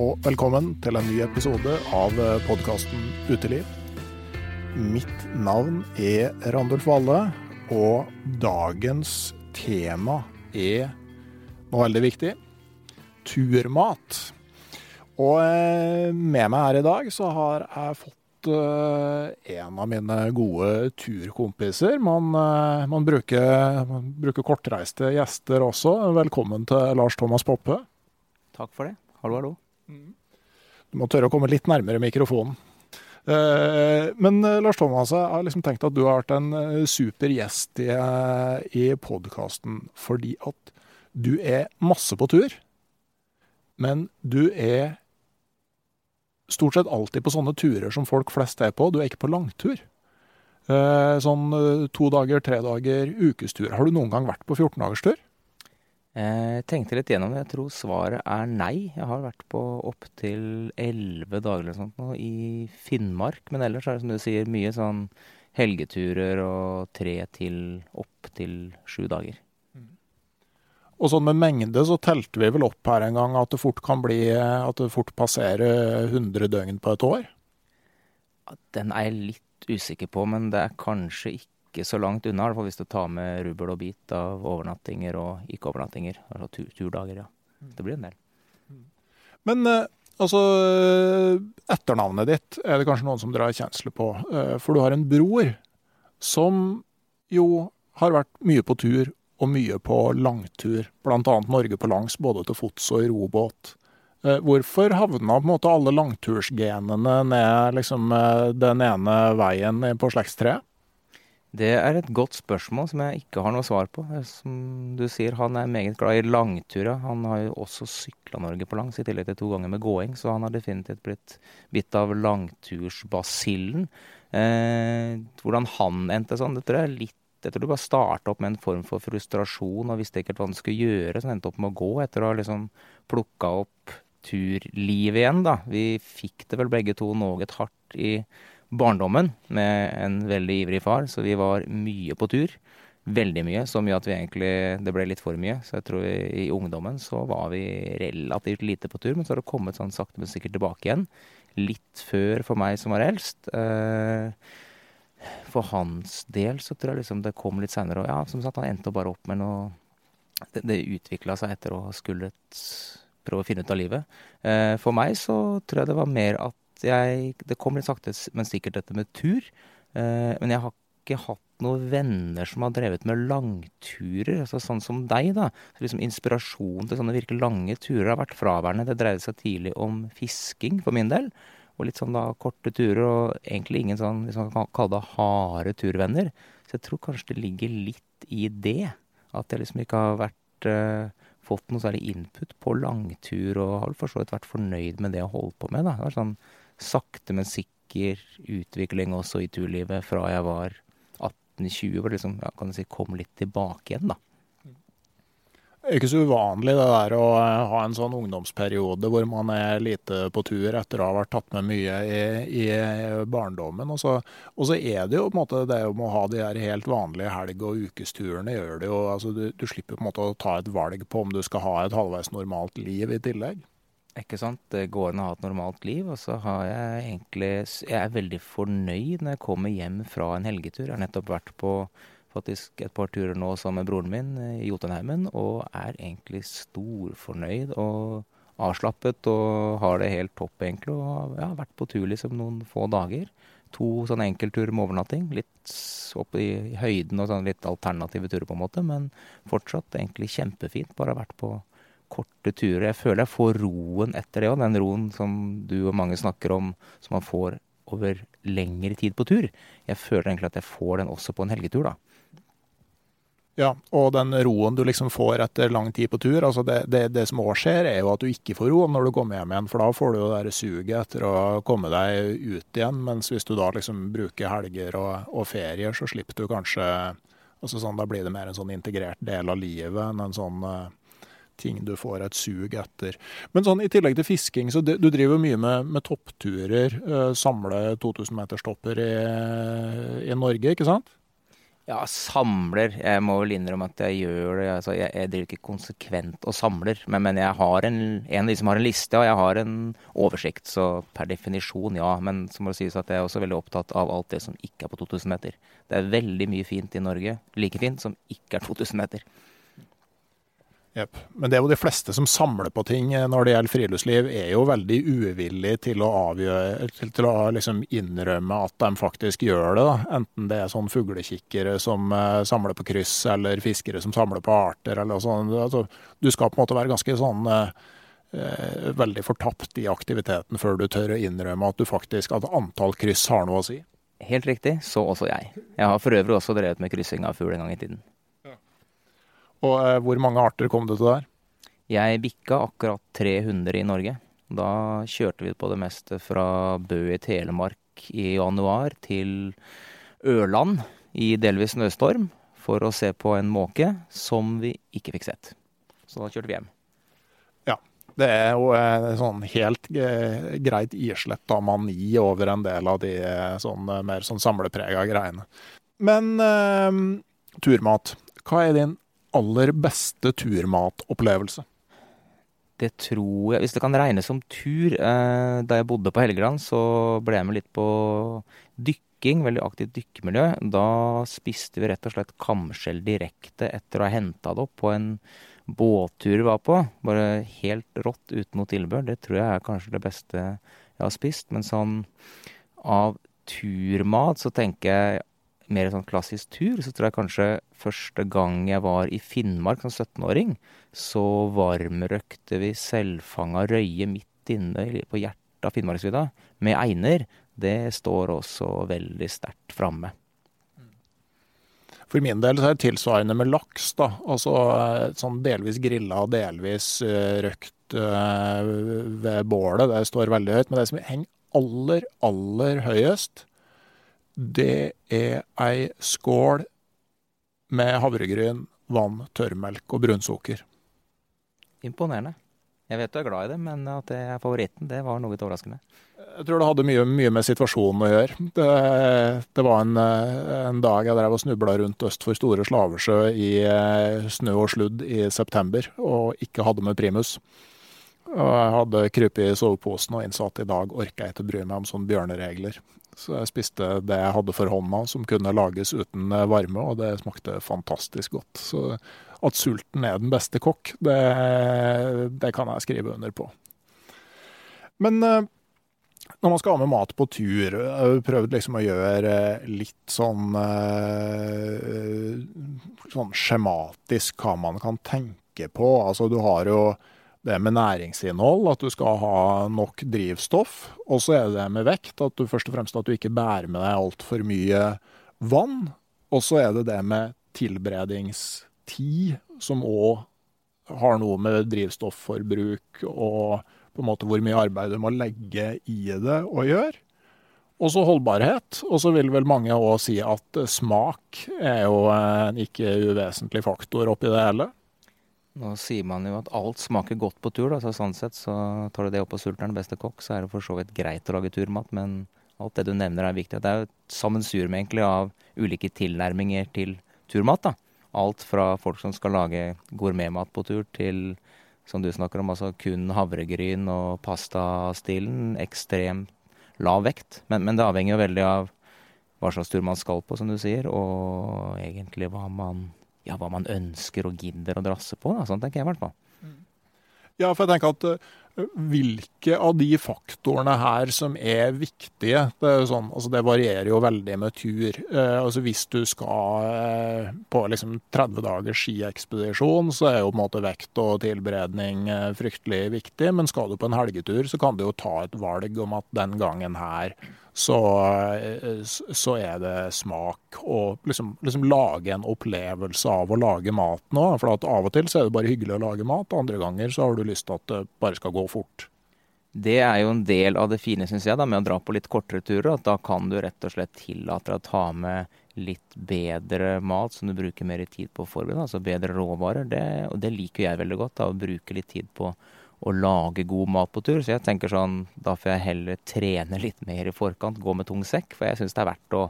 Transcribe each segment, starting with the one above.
Og velkommen til en ny episode av podkasten Uteliv. Mitt navn er Randulf Valle, og dagens tema er noe veldig viktig turmat. Og eh, med meg her i dag så har jeg fått eh, en av mine gode turkompiser. Man, eh, man, bruker, bruker kortreiste gjester også. Velkommen til Lars Thomas Poppe. Takk for det. Hallo, hallo. Du må tørre å komme litt nærmere mikrofonen. Eh, Men eh, Lars Thomas, jeg har liksom tenkt at du har vært en eh, super gjest i, i podkasten fordi at du er masse på tur, men du er stort sett alltid på sånne turer som folk flest er på. Du er ikke på langtur. Sånn to dager, tre dager, ukestur. Har du noen gang vært på 14-dagerstur? Eh, Jeg tenkte litt gjennom det. Jeg tror svaret er nei. Jeg har vært på opptil elleve dager eller sånt nå i Finnmark. Men ellers er det som du sier mye sånn helgeturer og tre til opp til sju dager. Og sånn med mengde så telte vi vel opp her en gang at det fort kan bli At det fort passerer 100 døgn på et år. Den er jeg litt usikker på, men det er kanskje ikke så langt unna. Fall hvis du tar med rubbel og bit av overnattinger og ikke-overnattinger. Altså tur turdager, ja. Det blir en del. Men eh, altså Etternavnet ditt er det kanskje noen som drar kjensle på. eh, For du har en bror som jo har vært mye på tur og mye på langtur. Annet Norge på langs, både til fots og i robåt. Eh, Hvorfor havna på en måte alle langtursgenene ned liksom, eh, den ene veien på slektstreet? Det er et godt spørsmål som jeg ikke har noe svar på. Som du sier, han er meget glad i langturer. Han har jo også sykla Norge på langs, i tillegg til to ganger med gåing, så han har definitivt blitt bitt av langtursbasillen. Eh, hvordan han endte sånn, det tror jeg er litt Jeg tror du bare starta opp med en form for frustrasjon og visste ikke hva han skulle gjøre, så endte opp med å gå etter å ha liksom plukka opp turlivet igjen, da. Vi fikk det vel begge to noe hardt i barndommen med en veldig ivrig far, så vi var mye på tur. Veldig mye, så mye at vi egentlig Det ble litt for mye. Så jeg tror i, i ungdommen så var vi relativt lite på tur, men så har det kommet sånn sakte, men sikkert tilbake igjen. Litt før for meg som var eldst. Eh, for hans del så tror jeg liksom det kom litt seinere, og ja, som sagt, han endte bare opp med noe Det, det utvikla seg etter å ha skullet prøve å finne ut av livet. Eh, for meg så tror jeg det var mer at jeg Det kom litt sakte, men sikkert dette med tur. Eh, men jeg har ikke hatt noen venner som har drevet med langturer, altså sånn som deg, da. Så liksom Inspirasjon til sånne virkelig lange turer har vært fraværende. Det dreide seg tidlig om fisking, for min del. Og litt sånn da korte turer, og egentlig ingen sånn, hvis man kan kalle det harde turvenner. Så jeg tror kanskje det ligger litt i det. At jeg liksom ikke har vært eh, fått noe særlig input på langtur, og har for så vidt vært fornøyd med det jeg holder på med. da. Det var sånn sakte, men sikker utvikling også i turlivet fra jeg var 18-20, hvor liksom, ja, kan si, kom litt tilbake igjen, da. Det er ikke så uvanlig det der å eh, ha en sånn ungdomsperiode hvor man er lite på tur etter å ha vært tatt med mye i, i barndommen. Og så, og så, er det jo på en måte det om å ha de her helt vanlige helg- og ukesturene gjør det jo altså du, du, slipper på en måte å ta et valg på om du skal ha et halvveis normalt liv i tillegg. Ikke sant. Det går an å ha et normalt liv. Og så har jeg egentlig Jeg er veldig fornøyd når jeg kommer hjem fra en helgetur. Jeg har nettopp vært på faktisk et par turer nå sammen med broren min i Jotunheimen, og er egentlig storfornøyd og avslappet og har det helt topp, egentlig. Og har vært på tur liksom noen få dager. To sånne enkeltturer med overnatting. Litt opp i høyden og sånn litt alternative turer, på en måte, men fortsatt egentlig kjempefint. Bare vært på korte turer. Jeg føler jeg får roen etter det òg, den roen som du og mange snakker om, som man får over lengre tid på tur. Jeg føler egentlig at jeg får den også på en helgetur, da. Ja, og den roen du liksom får etter lang tid på tur. altså Det, det, det som òg skjer, er jo at du ikke får ro når du kommer hjem igjen. For da får du jo det suget etter å komme deg ut igjen. Mens hvis du da liksom bruker helger og, og ferier, så slipper du kanskje altså sånn, Da blir det mer en sånn integrert del av livet enn en sånn uh, ting du får et sug etter. Men sånn i tillegg til fisking, så det, du driver mye med, med toppturer. Uh, samle 2000-meterstopper i, i Norge, ikke sant? Ja, samler. Jeg må vel innrømme at jeg gjør det. Altså, jeg, jeg, driver ikke konsekvent og samler. Men, men, jeg har en, en som har en liste, og jeg har en oversikt. Så per definisjon, ja. Men så må det sies at jeg er også veldig opptatt av alt det som ikke er på 2000 meter. Det er veldig mye fint i Norge, like fint, som ikke er 2000 meter. Yep. Men det er jo de fleste som samler på ting eh, når det gjelder friluftsliv, er jo veldig uvillige til å, avgjøre, til, til å liksom innrømme at de faktisk gjør det. Da. Enten det er sånn fuglekikkere som uh, samler på kryss, eller fiskere som samler på arter. eller sånn. Altså, du skal på en måte være ganske sånn uh, uh, veldig fortapt i aktiviteten før du tør å innrømme at du faktisk, at antall kryss har noe å si. Helt riktig, så også jeg. Jeg har for øvrig også drevet med kryssing av fugl en gang i tiden. Og eh, hvor mange arter kom det til der? Jeg bikka akkurat 300 i Norge. Da kjørte vi på det meste fra Bø i Telemark i januar til Ørland i delvis snøstorm for å se på en måke som vi ikke fikk sett. Så da kjørte vi hjem. Ja. Det er jo eh, sånn helt eh, greit isletta mani over en del av de sånn, mer sånn samleprega greiene. Men eh, turmat. Hva er din aller beste turmatopplevelse? Det tror jeg Hvis det kan regnes som tur eh, Da jeg bodde på Helgeland, så ble jeg med litt på dykking. Veldig aktivt dykkermiljø. Da spiste vi rett og slett kamskjell direkte etter å ha henta det opp på en båttur vi var på. Bare helt rått uten noe tilbør. Det tror jeg er kanskje det beste jeg har spist. Men sånn av turmat så tenker jeg mer sånn klassisk tur, så tror jeg kanskje første gang jeg var i Finnmark som 17-åring, så varmrøkte vi selvfanga røye midt inne på hjertet av Finnmarksvidda med einer. Det står også veldig sterkt framme. For min del så er det tilsvarende med laks. da, altså eh, sånn Delvis grilla, delvis uh, røkt uh, ved bålet. Det står veldig høyt. Men det som henger aller, aller høyest, det er ei skål med havregryn, vann, tørrmelk og brunsukker. Imponerende. Jeg vet du er glad i det, men at det er favoritten, det var noe overraskende. Jeg tror det hadde mye, mye med situasjonen å gjøre. Det, det var en, en, dag jeg drev og snubla rundt øst for Store Slavesjø i eh, snø og sludd i september, og ikke hadde med primus. Og jeg hadde krypet i soveposen og innså at i dag orker jeg ikke bry meg om sånne bjørneregler. Så jeg spiste det jeg hadde for hånda som kunne lages uten eh, varme, og det smakte fantastisk godt. Så at sulten er den beste kokk, det, det kan jeg skrive under på. Men uh, når man skal ha med mat på tur, jeg har prøvd liksom å gjøre litt sånn, sånn skjematisk hva man kan tenke på. Altså du har jo det med næringsinnhold, at du skal ha nok drivstoff. Og så er det det med vekt, at du først og fremst at du ikke bærer med deg altfor mye vann. Og så er det det med tilberedingstid, som òg har noe med drivstofforbruk og på en måte hvor mye arbeid du må legge i det å gjøre. Og så holdbarhet. Og så vil vel mange òg si at smak er jo en ikke uvesentlig faktor oppi det hele. Nå sier man jo at alt smaker godt på tur, da, så sånn sett så tar du det opp på sulteren, beste kokk, så er det for så vidt greit å lage turmat. Men alt det du nevner er viktig. Det er jo et sammensurium egentlig av ulike tilnærminger til turmat. da. Alt fra folk som skal lage gourmetmat på tur, til som du snakker om, altså kun havregryn og pastastilen. Ekstremt lav vekt. Men, men det avhenger jo veldig av hva slags tur man skal på, som du sier, og egentlig hva man ja, hva man ønsker og gidder å drasse på. Da. Sånn tenker jeg i hvert fall. Ja, for jeg tenker at uh, hvilke av de faktorene her som er viktige Det, er sånn, altså det varierer jo veldig med tur. Eh, altså Hvis du skal eh, på liksom 30 dagers skiekspedisjon, så er jo på en måte vekt og tilberedning fryktelig viktig. Men skal du på en helgetur, så kan du jo ta et valg om at den gangen her så, så, er det smak og liksom, liksom, lage en opplevelse av å lage mat nå. For at av og til så er det bare hyggelig å lage mat, andre ganger så har du lyst til at det bare skal gå fort. Det er jo en del av det fine, syns jeg, da, med å dra på litt kortere turer. At da kan du rett og slett tillate deg å ta med litt bedre mat som du bruker mer tid på å forberede. Altså bedre råvarer. Det, og det liker jeg veldig godt, da, å bruke litt tid på å lage god mat på tur. Så jeg tenker sånn, da får jeg heller trene litt mer i forkant, gå med tung sekk. For jeg syns det er verdt å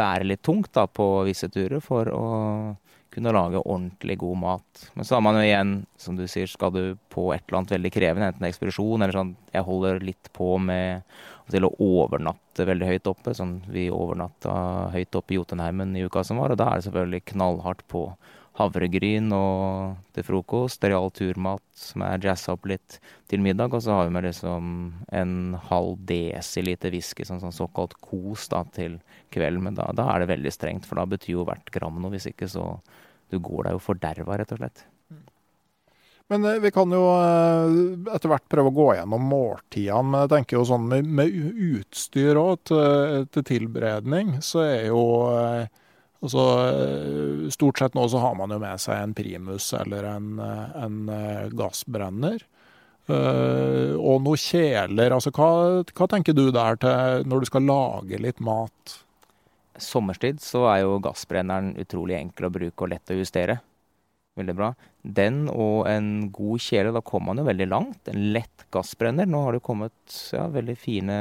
bære litt tungt da på visse turer for å kunne lage ordentlig god mat. Men så har man jo igjen, som du sier, skal du på et eller annet veldig krevende, enten ekspedisjon eller sånn Jeg holder litt på med til å overnatte veldig høyt oppe. Sånn vi overnatta høyt oppe i Jotunheimen i uka som var, og da er det selvfølgelig knallhardt på havregryn og til frokost. Real turmat som er jazza opp litt til middag. Og så har vi med liksom en halv desiliter whisky, sånn, sånn såkalt kos, da, til kvelden. Men da, da, er det veldig strengt, for da betyr jo hvert gram noe. Hvis ikke så du går deg jo forderva, rett og slett. Men eh, vi kan jo eh, etter hvert prøve å gå gjennom måltidene. Men jeg tenker jo sånn med, med utstyr òg til, til tilberedning, så er jo eh, Altså, stort sett nå så har man jo med seg en primus eller en, en gassbrenner. Uh, og noen kjeler. Altså, hva, hva, tenker du der til når du skal lage litt mat? Sommerstid så er jo gassbrenneren utrolig enkel å bruke og lett å justere. Veldig bra. Den og en god kjele, da kommer man jo veldig langt. En lett gassbrenner. Nå har det kommet ja, veldig fine,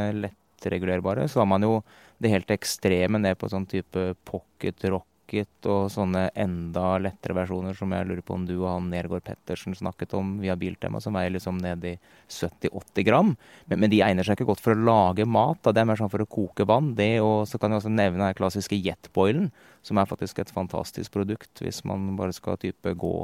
lettregulerbare. Så har man jo det helt ekstreme ned på sånn type pocket rocket og sånne enda lettere versjoner som jeg lurer på om du og han Nergård Pettersen snakket om via Biltema, som veier liksom ned i 70-80 gram. Men, men, de egner seg ikke godt for å lage mat. Da. Det er mer sånn for å koke vann. Det, og så kan jeg også nevne den klassiske jetboilen, som er faktisk et fantastisk produkt hvis man bare skal type gå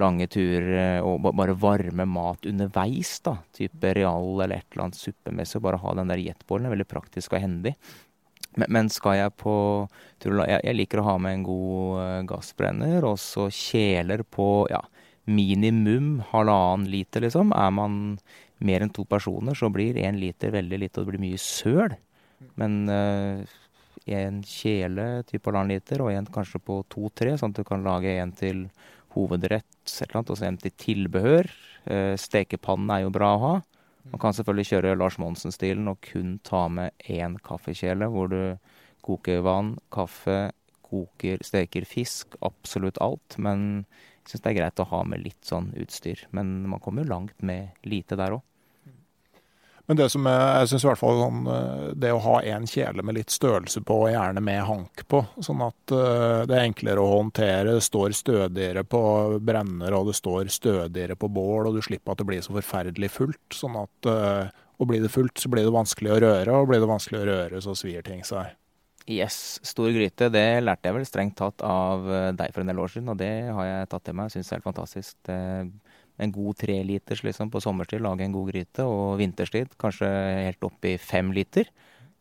lange turer og bare varme mat underveis. da, Type real eller et eller annet suppemessig. Bare ha den der jetboilen er veldig praktisk og hendig. Men, men skal jeg på jeg, jeg, liker å ha med en god uh, gassbrenner, og så kjeler på ja, minimum halvannen liter, liksom. Er man mer enn to personer, så blir én liter veldig lite, og det blir mye søl. Men uh, en kjele type halvannen liter, og en kanskje på to-tre, sånn at du kan lage en til hovedrett, og så en til tilbehør. Uh, stekepannen er jo bra å ha. Man kan selvfølgelig kjøre Lars Monsen-stilen og kun ta med én kaffekjele, hvor du koker vann, kaffe, koker, steker fisk. Absolutt alt. Men jeg syns det er greit å ha med litt sånn utstyr. Men man kommer jo langt med lite der òg. Men det som jeg, jeg synes i hvert fall sånn, eh, det å ha en kjele med litt størrelse på, og gjerne med hank på, sånn at uh, det er enklere å håndtere. Det står stødigere på brenner, og det står stødigere på bål, og du slipper at det blir så forferdelig fullt. Sånn at og blir det fullt, så blir det vanskelig å røre, og blir det vanskelig å røre, så svir ting seg. Yes, stor gryte. Det lærte jeg vel strengt tatt av deg for en del år siden, og det har jeg tatt til meg. Syns det er helt fantastisk. Det en god treliters liksom, på sommerstid, lage en god gryte. Og vinterstid kanskje helt opp i fem liter.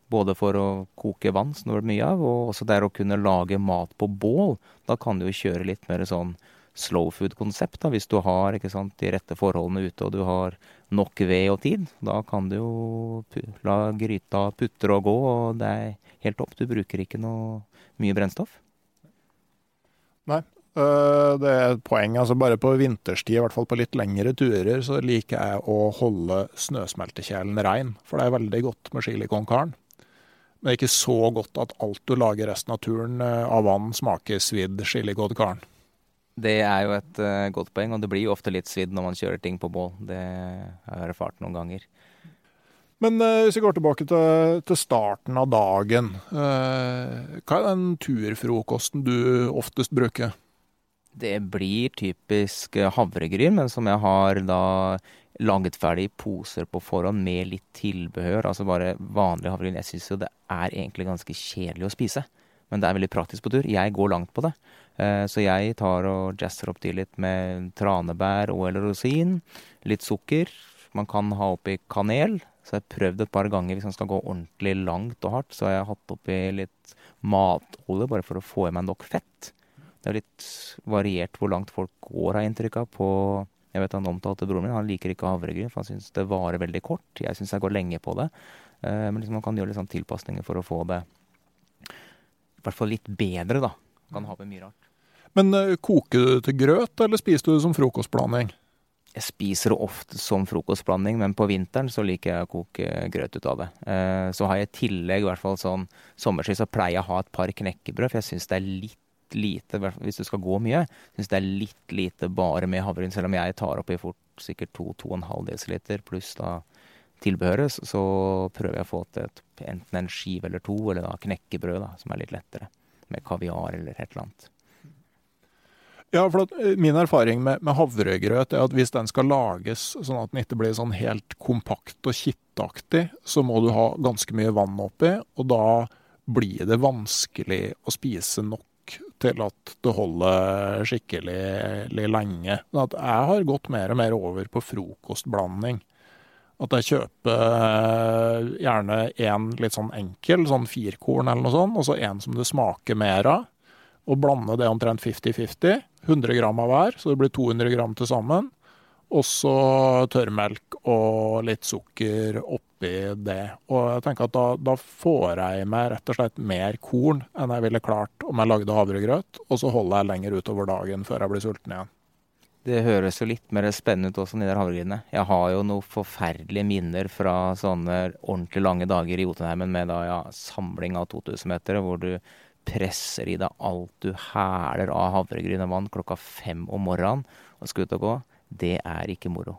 Både for å koke vann, som det blir mye av, og også der å kunne lage mat på bål. Da kan du jo kjøre litt mer sånn slow food-konsept, hvis du har sant, de rette forholdene ute og du har nok ved og tid. Da kan du jo la gryta putre og gå, og det er helt opp. Du bruker ikke noe mye brennstoff. Nei, det er et poeng. altså Bare på vinterstid, i hvert fall på litt lengre turer, så liker jeg å holde snøsmeltekjelen rein. For det er veldig godt med carne. Men det er ikke så godt at alt du lager resten av turen eh, av vann, smaker svidd carne. Det er jo et uh, godt poeng, og det blir jo ofte litt svidd når man kjører ting på bål. Det har jeg erfart noen ganger. Men uh, hvis vi går tilbake til, til starten av dagen. Uh, hva er den turfrokosten du oftest bruker? Det blir typisk eh, havregryn, men som jeg har da laget ferdig poser på forhånd med litt tilbehør. Altså bare vanlig havregryn. Jeg syns jo det er egentlig ganske kjedelig å spise. Men det er veldig praktisk på tur. Jeg går langt på det. Eh, så jeg tar og jazzer opp til litt med tranebær og eller rosin. Litt sukker. Man kan ha oppi kanel. Så jeg har prøvd et par ganger hvis man skal gå ordentlig langt og hardt. Så har jeg hatt oppi litt matolje bare for å få i meg nok fett. Det er litt variert hvor langt folk går, har inntrykk av. På Jeg vet han omtalte broren min, han liker ikke havregryn, for han syns det varer veldig kort. Jeg syns jeg går lenge på det. Eh, men liksom man kan gjøre litt sånn tilpasninger for å få det i hvert fall litt bedre, da. Kan ha med mye rart. Men uh, koker du til grøt, eller spiser du det som frokostblanding? Jeg spiser det ofte som frokostblanding, men på vinteren så liker jeg å koke grøt ut av det. Uh, så har jeg i tillegg, i hvert fall sånn sommerstid, så pleier jeg å ha et par knekkebrød, for jeg syns det er litt lite, hvis du skal gå mye. Syns det er litt lite bare med havregryn, selv om jeg tar oppi fort sikkert 2-2,5 dl pluss da tilbehøret, så prøver jeg å få til et, enten en skive eller to, eller da knekkebrød, da, som er litt lettere. Med kaviar eller et eller annet. Ja, for at, eh, Min erfaring med, med, havregrøt er at hvis den skal lages sånn at den ikke blir sånn helt kompakt og kittaktig, så må du ha ganske mye vann oppi, og da blir det vanskelig å spise nok til at det holder skikkelig lenge. At jeg har gått mer og mer over på frokostblanding. At jeg kjøper eh, gjerne en litt sånn enkel, sånn firkorn eller noe sånt, og så en som det smaker mer av. Og blande det omtrent 50-50. 100 gram av hver, så det blir 200 gram til sammen. Og så tørrmelk og litt sukker oppi det. Og jeg tenker at da, da, får jeg meg rett og slett mer korn enn jeg ville klart om jeg lagde havregrøt. Og så holder jeg lenger utover dagen før jeg blir sulten igjen. Det høres jo litt mer spennende ut også, de der havregrynene. Jeg har jo noen forferdelige minner fra sånne ordentlig lange dager i Jotunheimen med da, ja, samling av 2000 meter, hvor du presser i deg alt du hæler av havregryn og vann klokka fem om morgenen og skal ut og gå det er ikke moro.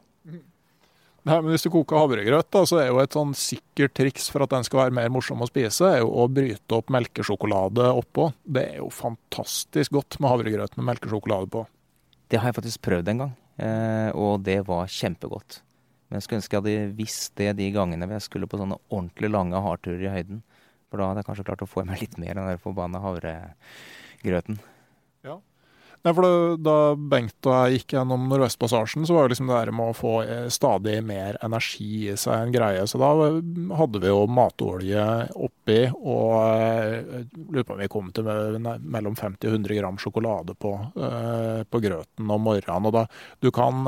Nei, men Hvis du koker havregrøt, da, så er jo et sånn sikkert triks for at den skal være mer morsom å spise, er jo å bryte opp melkesjokolade oppå. Det er jo fantastisk godt med havregrøt med melkesjokolade på. Det har jeg faktisk prøvd en gang, eh, og det var kjempegodt. Men jeg skulle ønske jeg hadde visst det de gangene jeg skulle på sånne ordentlig lange hardturer i høyden. For da hadde jeg kanskje klart å få i meg litt mer enn den forbanna havregrøten. Nei, for da, Bengt og jeg gikk gjennom Nordvestpassasjen, så var det liksom det der med å få eh, stadig mer energi i seg en greie. Så da hadde vi jo matolje oppi, og eh, lurer på om vi kom til mellom 50 og 100 gram sjokolade på, eh, på grøten om morgenen. Og da, du, kan,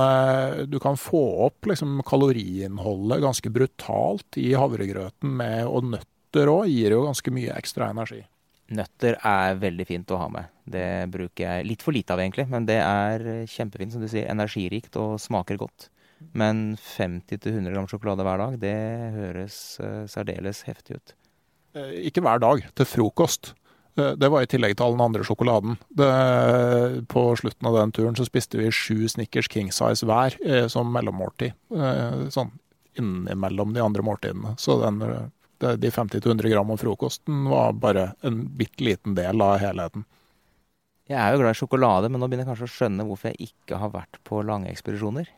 du kan få opp liksom kaloriinnholdet ganske brutalt i havregrøten med, og nøtter òg gir jo ganske mye ekstra energi. Nøtter er veldig fint å ha med. Det bruker jeg litt for lite av, egentlig. Men det er kjempefint, som du sier. Energirikt og smaker godt. Men 50-100 gram sjokolade hver dag, det høres uh, særdeles heftig ut. Eh, ikke hver dag. Til frokost. Eh, det var i tillegg til all den andre sjokoladen. Det, på slutten av den turen så spiste vi sju Snickers King Size hver eh, som mellommåltid. Eh, sånn innimellom de andre måltidene. Så den de 50-100 gram av frokosten var bare en bitte liten del av helheten. Jeg er jo glad i sjokolade, men nå begynner jeg kanskje å skjønne hvorfor jeg ikke har vært på lange ekspedisjoner.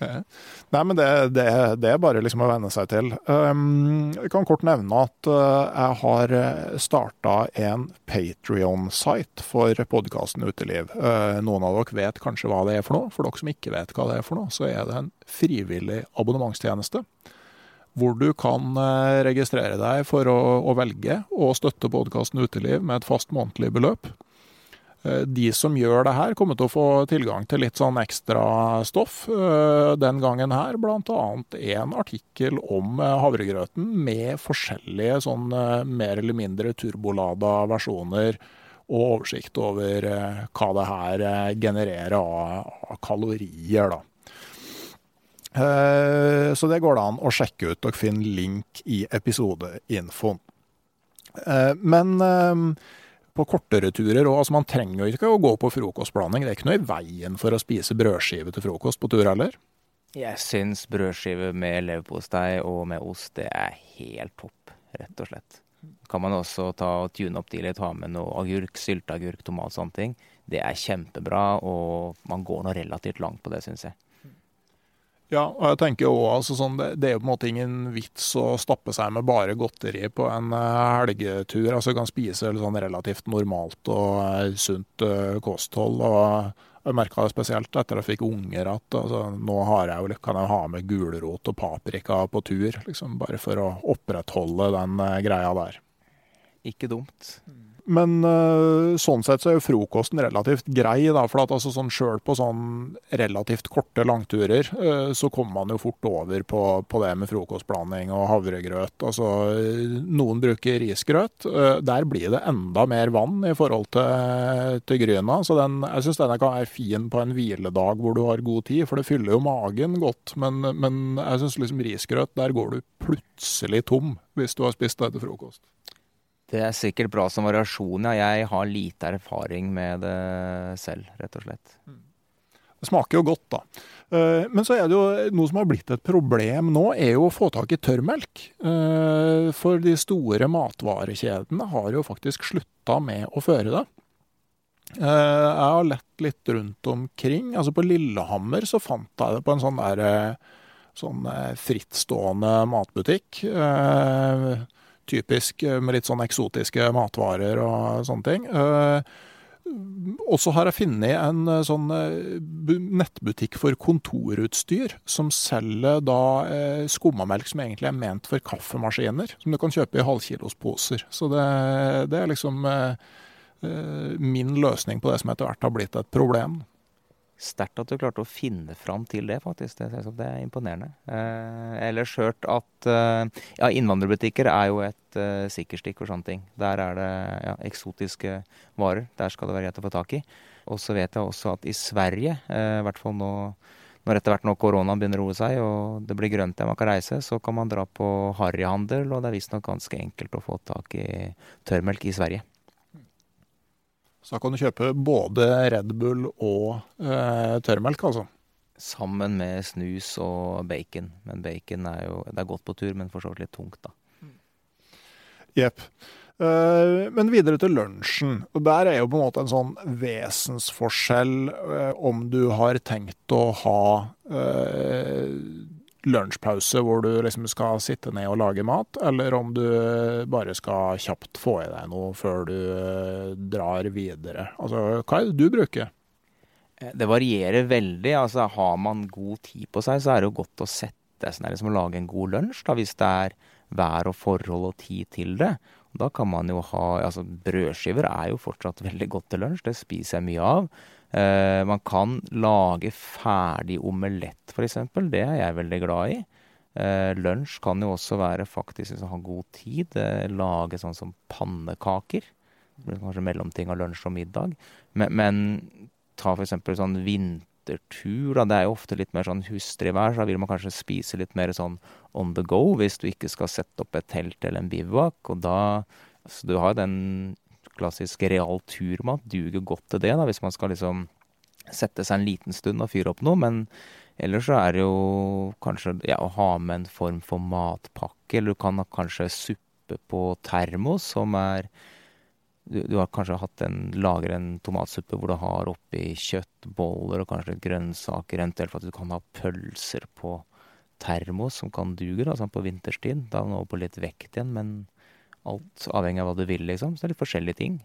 Nei, men det, det, det, er bare liksom å venne seg til. Um, jeg kan kort nevne at uh, jeg har starta en Patrion-site for podkasten Uteliv. Noen av dere vet kanskje hva det er for noe. For dere som ikke vet hva det er for noe, så er det en frivillig abonnementstjeneste. Hvor du kan uh, registrere deg for å, å velge å støtte podkasten Uteliv med et fast månedlig beløp. Eh, de som gjør det her, kommer til å få tilgang til litt sånn ekstra stoff eh, den gangen her. Bl.a. en artikkel om eh, havregrøten med forskjellige sånn mer eller mindre turbolada versjoner og oversikt over hva det her genererer av kalorier, da. Så det går det an å sjekke ut. Dere finner link i episodeinfoen. Men på kortere turer òg. Altså, man trenger jo ikke å gå på frokostblanding. Det er ikke noe i veien for å spise brødskive til frokost på tur heller. Jeg syns brødskive med leverpostei og med ost, det er helt topp, rett og slett. Kan man også ta og tune opp de litt, ha med noe agurk, sylteagurk, tomat, sånne ting. Det er kjempebra, og man går nå relativt langt på det, syns jeg. Ja, og jeg tenker også, altså sånn, det, det, er jo på en måte ingen vits å stappe seg med bare godteri på en uh, helgetur. altså Du kan spise sånn relativt normalt og uh, sunt uh, kosthold. og jeg merka det spesielt etter at jeg fikk unger at altså, nå jeg, kan jeg ha med gulrot og paprika på tur. Liksom, bare for å opprettholde den greia der. Ikke dumt. Men uh, sånn sett så er jo frokosten relativt grei. da, for at altså sånn Sjøl på sånn relativt korte langturer uh, så kommer man jo fort over på, på, det med frokostblanding og havregrøt. Altså, Noen bruker risgrøt. Uh, der blir det enda mer vann i forhold til, til gryna. Så den, jeg syns denne kan være fin på en hviledag hvor du har god tid, for det fyller jo magen godt. Men, men jeg syns liksom risgrøt, der går du plutselig tom hvis du har spist det til frokost. Det er sikkert bra som variasjon, ja. Jeg har lite erfaring med det selv, rett og slett. Det smaker jo godt, da. Eh, men så er det jo noe som har blitt et problem nå, er jo å få tak i tørrmelk. Eh, for de store matvarekjedene har jo faktisk slutta med å føre det. Eh, jeg har lett litt rundt omkring. Altså På Lillehammer så fant jeg det på en sånn der sånn frittstående matbutikk typisk eh, med litt sånn eksotiske matvarer og sånne ting. Også og så har jeg funnet en eh, sånn nettbutikk for kontorutstyr, som selger da skummamelk som egentlig er ment for kaffemaskiner. Som du kan kjøpe i halvkilosposer. Så det, det er liksom min løsning på det som etter hvert har blitt et problem sterkt at du klarte å finne fram til det, faktisk. Det, det er imponerende. Eh, ellers hørt at eh, ja, innvandrerbutikker er jo et eh, sikkerstikk for sånne ting. Der er det ja, eksotiske varer. Der skal det være greit å få tak i. Og så vet jeg også at i Sverige, eh, i hvert fall nå når etter hvert når koronaen begynner å roe seg og det blir grønt der man kan reise, så kan man dra på harryhandel, og det er visstnok ganske enkelt å få tak i tørrmelk i Sverige. Så da kan du kjøpe både Red Bull og eh, tørrmelk, altså. Sammen med snus og bacon. Men bacon er jo Det er godt på tur, men for så vidt litt tungt, da. Jepp. Uh, men videre til lunsjen. og Der er jo på en måte en sånn vesensforskjell uh, om du har tenkt å ha uh, lunsjpause hvor du liksom skal sitte ned og lage mat, eller om du bare skal kjapt få i deg noe før du eh, drar videre. Altså, hva er det du bruker? Eh, det varierer veldig. altså Har man god tid på seg, så er det jo godt å sette seg ned liksom, og lage en god lunsj, da, hvis det er vær og forhold og tid til det. Da kan man jo ha altså Brødskiver er jo fortsatt veldig godt til lunsj, det spiser jeg mye av. Uh, man kan lage ferdig omelett, f.eks. Det er jeg veldig glad i. Uh, lunsj kan jo også være faktisk, man har god tid, uh, lage sånn som pannekaker. Kanskje mellomting av lunsj og middag. Men, men ta f.eks. sånn vintertur. Da. Det er jo ofte litt mer sånn hustrig vær, så da vil man kanskje spise litt mer sånn on the go hvis du ikke skal sette opp et telt eller en bivak. Altså, Du har den klassisk real turmat duger godt til det, da, hvis man skal liksom sette seg en liten stund og fyre opp noe. Men ellers så er det jo kanskje ja, å ha med en form for matpakke, eller du kan ha kanskje suppe på termos, som er du, du, har kanskje hatt en, lager en tomatsuppe hvor du har oppi kjøttboller og kanskje grønnsaker, eventuelt for at du kan ha pølser på termos som kan duge da, sånn på vinterstid. Da er man over på litt vekt igjen, men alt avhengig av hva du vil, liksom. Så det er litt forskjellige ting.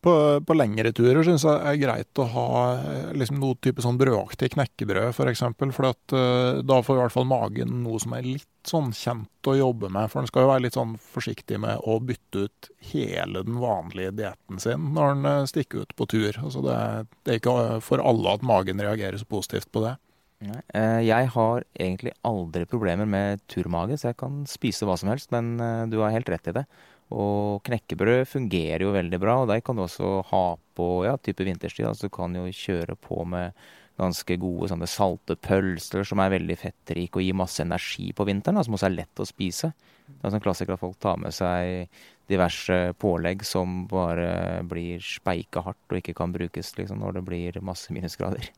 På, på lengre turer syns jeg det er greit å ha eh, liksom, noe type sånn brødaktig knekkebrød, f.eks. For, eksempel, for at, uh, da får i hvert fall magen noe som er litt sånn kjent å jobbe med. For den skal jo være litt sånn forsiktig med å bytte ut hele den vanlige dietten sin når den uh, stikker ut på tur. Altså det, det, er ikke for alle at magen reagerer så positivt på det. Nei, jeg har egentlig aldri problemer med turmage, så jeg kan spise hva som helst. Men du har helt rett i det. Og knekkebrød fungerer jo veldig bra, og der kan du også ha på ja, type vinterstid. Altså du kan jo kjøre på med ganske gode sånne salte pølser som er veldig fettrike og gir masse energi på vinteren, da, som også er lett å spise. Det er en klassiker at folk tar med seg diverse pålegg som bare blir speika hardt og ikke kan brukes liksom, når det blir masse minusgrader.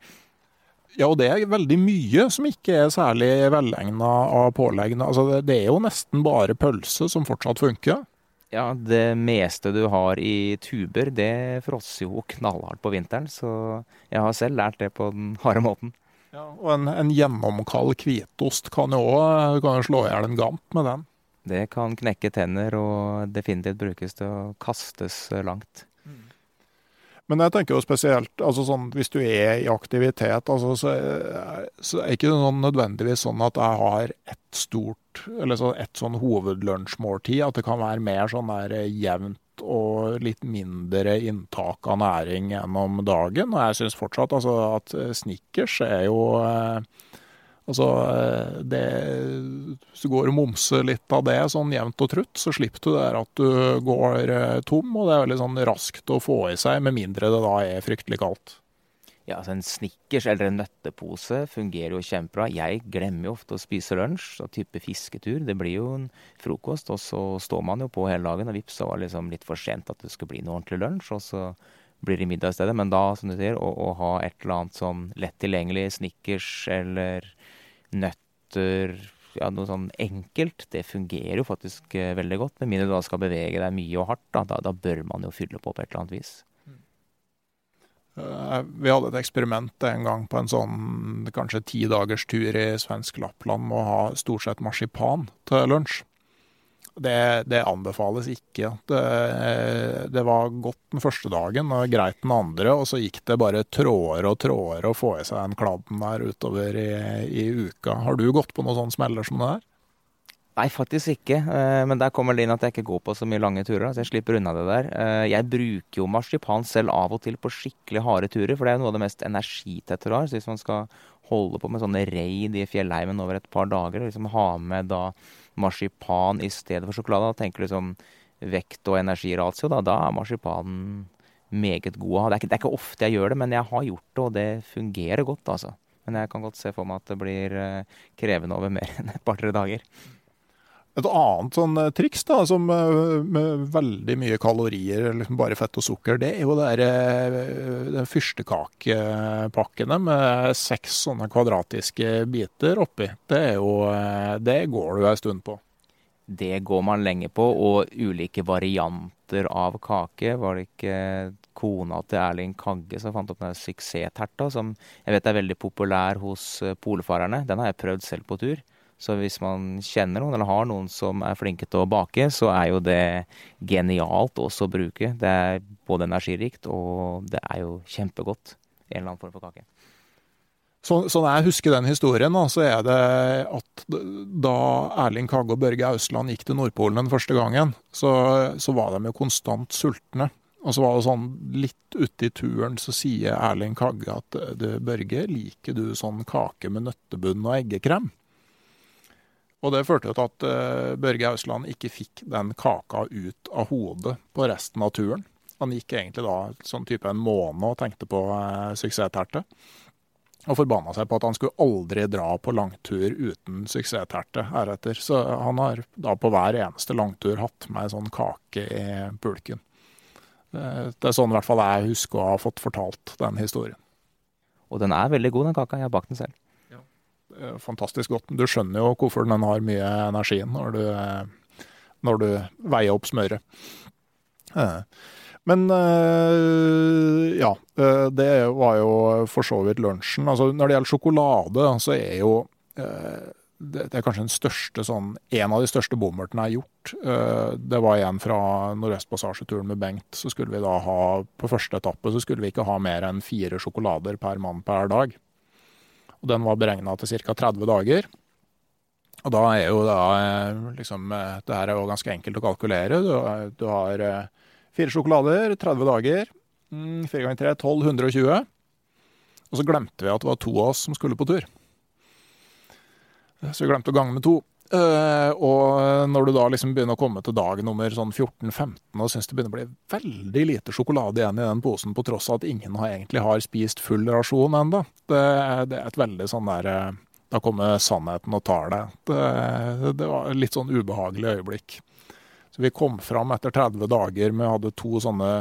Ja, og det er veldig mye som ikke er særlig velegna av påleggene. Altså, det er jo nesten bare pølse som fortsatt funker. Ja, det meste du har i tuber, det frosser jo knallhardt på vinteren. Så jeg har selv lært det på den harde måten. Ja, Og en, en gjennomkald hvitost kan jo òg slå i hjel en gamp med den. Det kan knekke tenner og definitivt brukes til å kastes langt. Men jeg tenker jo spesielt altså sånn, Hvis du er i aktivitet, altså, så, så er det ikke sånn nødvendigvis sånn at jeg har et stort Eller så et sånn hovedlunsjmåltid. At det kan være mer sånn der jevnt og litt mindre inntak av næring gjennom dagen. Og jeg syns fortsatt altså, at Snickers er jo eh, Altså, eh, det, hvis du går og momser litt av det sånn jevnt og trutt, så slipper du det at du går eh, tom, og det er veldig sånn raskt å få i seg, med mindre det da er fryktelig kaldt. Ja, altså En Snickers eller en nøttepose fungerer jo kjempebra. Jeg glemmer jo ofte å spise lunsj, så type fisketur. Det blir jo en frokost, og så står man jo på hele dagen, og vips, så var det liksom litt for sent at det skulle bli noe ordentlig lunsj. og så blir det middag i stedet. Men da, som du sier, å, å ha et eller annet som lett tilgjengelig, Snickers eller nøtter, ja, noe sånn enkelt, det fungerer jo faktisk eh, veldig godt. Med mindre du da skal bevege deg mye og hardt, da, da, da, bør man jo fylle på på et eller annet vis. Uh, vi hadde et eksperiment en gang på en sånn kanskje ti dagers tur i svensk Lappland med å ha stort sett marsipan til lunsj. Det, det, anbefales ikke. Det, det, var godt den første dagen og greit den andre, og så gikk det bare tråder og tråder å få i seg den kladden der utover i, i, uka. Har du gått på noen sånne smeller som det der? Nei, faktisk ikke. Eh, men der kommer det inn at jeg ikke går på så mye lange turer. Så jeg slipper unna det der. Eh, jeg bruker jo marsipan selv av og til på skikkelig harde turer, for det er noe av det mest energitette du har. Så hvis man skal holde på med sånne reid i fjellheimen over et par dager, og liksom ha med da marsipan i stedet for sjokolade. Da tenker du liksom vekt- og energiratio, da, da er marsipanen meget god å ha. Det det er ikke ofte jeg gjør det, men jeg har gjort det, og det fungerer godt, altså. Men jeg kan godt se for meg at det blir eh, krevende over mer enn et par-tre dager. Et annet sånn eh, triks da, som eh, med veldig mye kalorier, liksom bare fett og sukker, det er jo de fyrstekakepakkene med seks sånne kvadratiske biter oppi. Det, jo, eh, det går du ei stund på. Det går man lenge på, og ulike varianter av kake. Var det ikke kona til Erling Kagge som fant opp den suksessterta, som jeg vet er veldig populær hos polfarerne? Den har jeg prøvd selv på tur. Så hvis man kjenner noen, eller har noen som er flinke til å bake, så er jo det genialt også å bruke. Det er både energirikt, og det er jo kjempegodt. En eller annen form for kake. Så, sånn jeg husker den historien, så er det at da Erling Kagge og Børge Ausland gikk til Nordpolen den første gangen, så, så var de jo konstant sultne. Og så var det sånn litt uti turen så sier Erling Kagge at du, Børge, liker du sånn kake med nøttebunn og eggekrem? Og det førte til at uh, Børge Ausland ikke fikk den kaka ut av hodet på resten av turen. Han gikk egentlig da sånn type en måned og tenkte på uh, suksessterte. Og forbanna seg på at han skulle aldri dra på langtur uten suksessterte heretter. Så han har da på hver eneste langtur hatt med ei sånn kake i pulken. Det er sånn i hvert fall jeg husker å ha fått fortalt den historien. Og den er veldig god, den kaka. Jeg har bakt den selv. Eh, fantastisk godt. Du skjønner jo hvorfor den har mye energi når du, når du veier opp smøret. Men ja, det var jo for så vidt lunsjen. Altså, når det gjelder sjokolade, så er jo det, er kanskje den største sånn, en av de største bommertene jeg har gjort. Det var igjen fra Nordøstpassasjeturen med Bengt. Så skulle vi da ha, på første etappe så skulle vi ikke ha mer enn fire sjokolader per mann per dag. Og den var beregna til ca. 30 dager. Og da er jo da liksom Det her er jo ganske enkelt å kalkulere. Du, du har Fire sjokolader, 30 dager. Mm, fire ganger tre, 12, 120. Og så glemte vi at det var to av oss som skulle på tur. Så vi glemte å gange med to. Uh, og når du da liksom begynner å komme til dag nummer sånn 14-15 og syns det begynner å bli veldig lite sjokolade igjen i den posen, på tross av at ingen har, egentlig har spist full rasjon ennå, det, det, er et veldig sånn der uh, Da kommer sannheten og tar det. det. Det var et litt sånn ubehagelig øyeblikk. Så vi kom fram etter 30 dager med hadde to sånne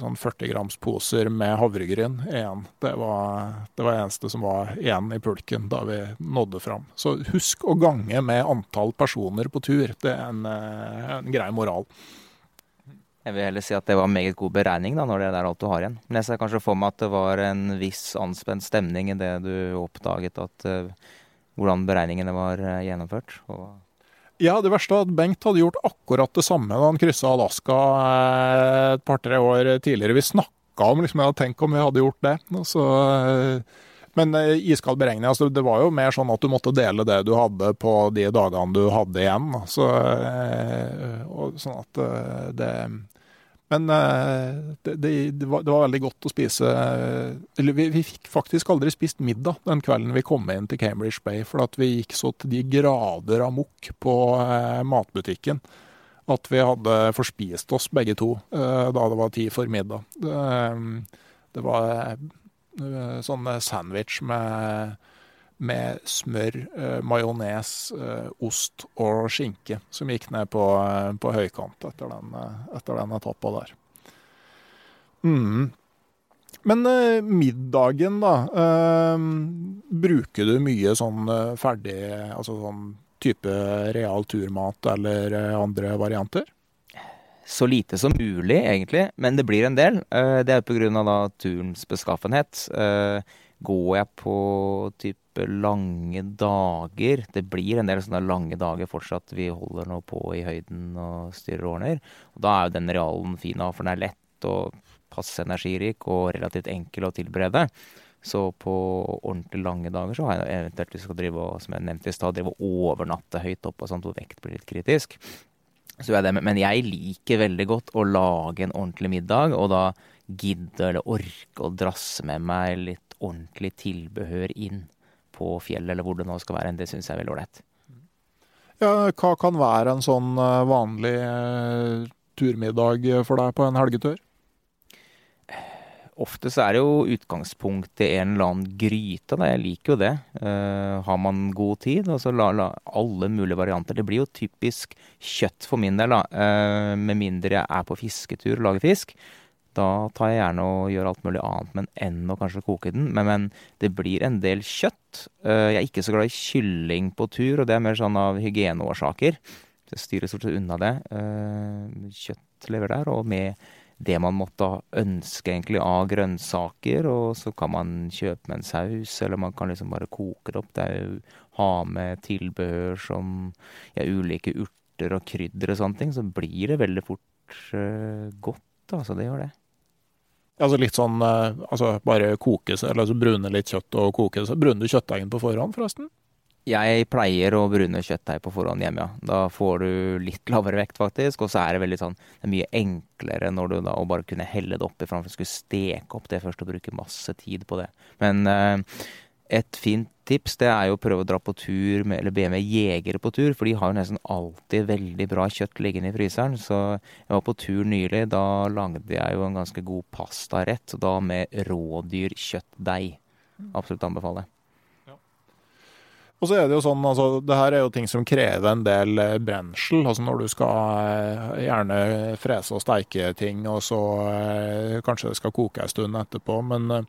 sånn 40 grams poser med havregryn igjen. Det var det var eneste som var igjen i pulken da vi nådde fram. Så husk å gange med antall personer på tur. Det er en, eh, en grei moral. Jeg vil heller si at det var meget god beregning da, når det er alt du har igjen. Men jeg ser kanskje for meg at det var en viss anspent stemning i det du oppdaget at uh, hvordan beregningene var uh, gjennomført. Og ja, det verste var at Bengt hadde gjort akkurat det samme da han kryssa Alaska eh, et par-tre år tidligere. Vi snakka om liksom, jeg tenkt om vi hadde gjort det. Så, eh, men eh, iskald beregning, altså, det var jo mer sånn at du måtte dele det du hadde på de dagene du hadde igjen. Så, og, sånn at det men eh, det, det, det, var, det, var, veldig godt å spise Eller vi, vi, fikk faktisk aldri spist middag den kvelden vi kom inn til Cambridge Bay, for at vi gikk så til de grader amok på eh, matbutikken at vi hadde forspist oss begge to eh, da det var tid for middag. Det, var eh, sånn sandwich med med smør, eh, majones, eh, ost og skinke, som gikk ned på, eh, på høykant etter den, eh, etter den etappa der. Mm. Men eh, middagen, da. Bruker du mye sånn ferdig Altså sånn type real turmat eller andre varianter? Så lite som mulig, egentlig, men det blir en del. Det er pga. turens beskaffenhet. Går jeg på type lange dager Det blir en del sånne lange dager fortsatt. Vi holder nå på i høyden og styrer og ordner. Og da er jo den realen fin, for den er lett og passe energirik og relativt enkel å tilberede. Så på ordentlig lange dager så har jeg eventuelt lyst til å drive og, som jeg nevnte i stad, drive og overnatte høyt oppe, sånt, hvor vekt blir litt kritisk. Så er det, men jeg liker veldig godt å lage en ordentlig middag, og da gidde eller orke å drasse med meg litt ordentlig tilbehør inn på fjellet, eller hvor det nå skal være. Det syns jeg er veldig ålreit. Ja, hva kan være en sånn eh, vanlig uh, turmiddag for deg på en helgetur? Ofte så er det jo utgangspunktet en eller annen gryte. Da. Jeg liker jo det. Uh, har man god tid, og så la, la, alle mulige varianter. Det blir jo typisk kjøtt for min del, da. Uh, med mindre jeg er på fisketur og lager fisk. Da tar jeg gjerne og gjør alt mulig annet men enn å kanskje koke den. Men, men, det blir en del kjøtt. Eh, jeg er ikke så glad i kylling på tur, og det er mer sånn av hygieneårsaker. Så jeg styrer stort sett unna det. Eh, kjøtt lever der, og med det man måtte ønske egentlig av grønnsaker. Og så kan man kjøpe med en saus, eller man kan liksom bare koke det opp. Det er jo ha med tilbehør som ja, ulike urter og krydder og sånne ting. Så blir det veldig fort uh, godt. Altså, det gjør det. Altså litt sånn eh, altså bare kokes, eller altså brune litt kjøtt og kokes. Bruner du kjøttdeigen på forhånd, forresten? Jeg pleier å brune kjøttdeig på forhånd hjemme, ja. Da får du litt lavere vekt, faktisk. Og så er det veldig sånn Det er mye enklere når du da å bare kunne helle det oppi framfor å skulle steke opp det først og bruke masse tid på det. Men eh, et fint tips det er jo å prøve å dra på tur med, eller be med jegere på tur, for de har jo nesten alltid veldig bra kjøtt liggende i fryseren. Så jeg var på tur nylig. Da lagde jeg jo en ganske god pastarett, da med rådyrkjøttdeig. Absolutt anbefale. Og så er det jo sånn, altså, det her er jo ting som krever en del eh, brensel. Altså når du skal eh, gjerne frese og steike ting, og så eh, kanskje det skal koke en stund etterpå. Men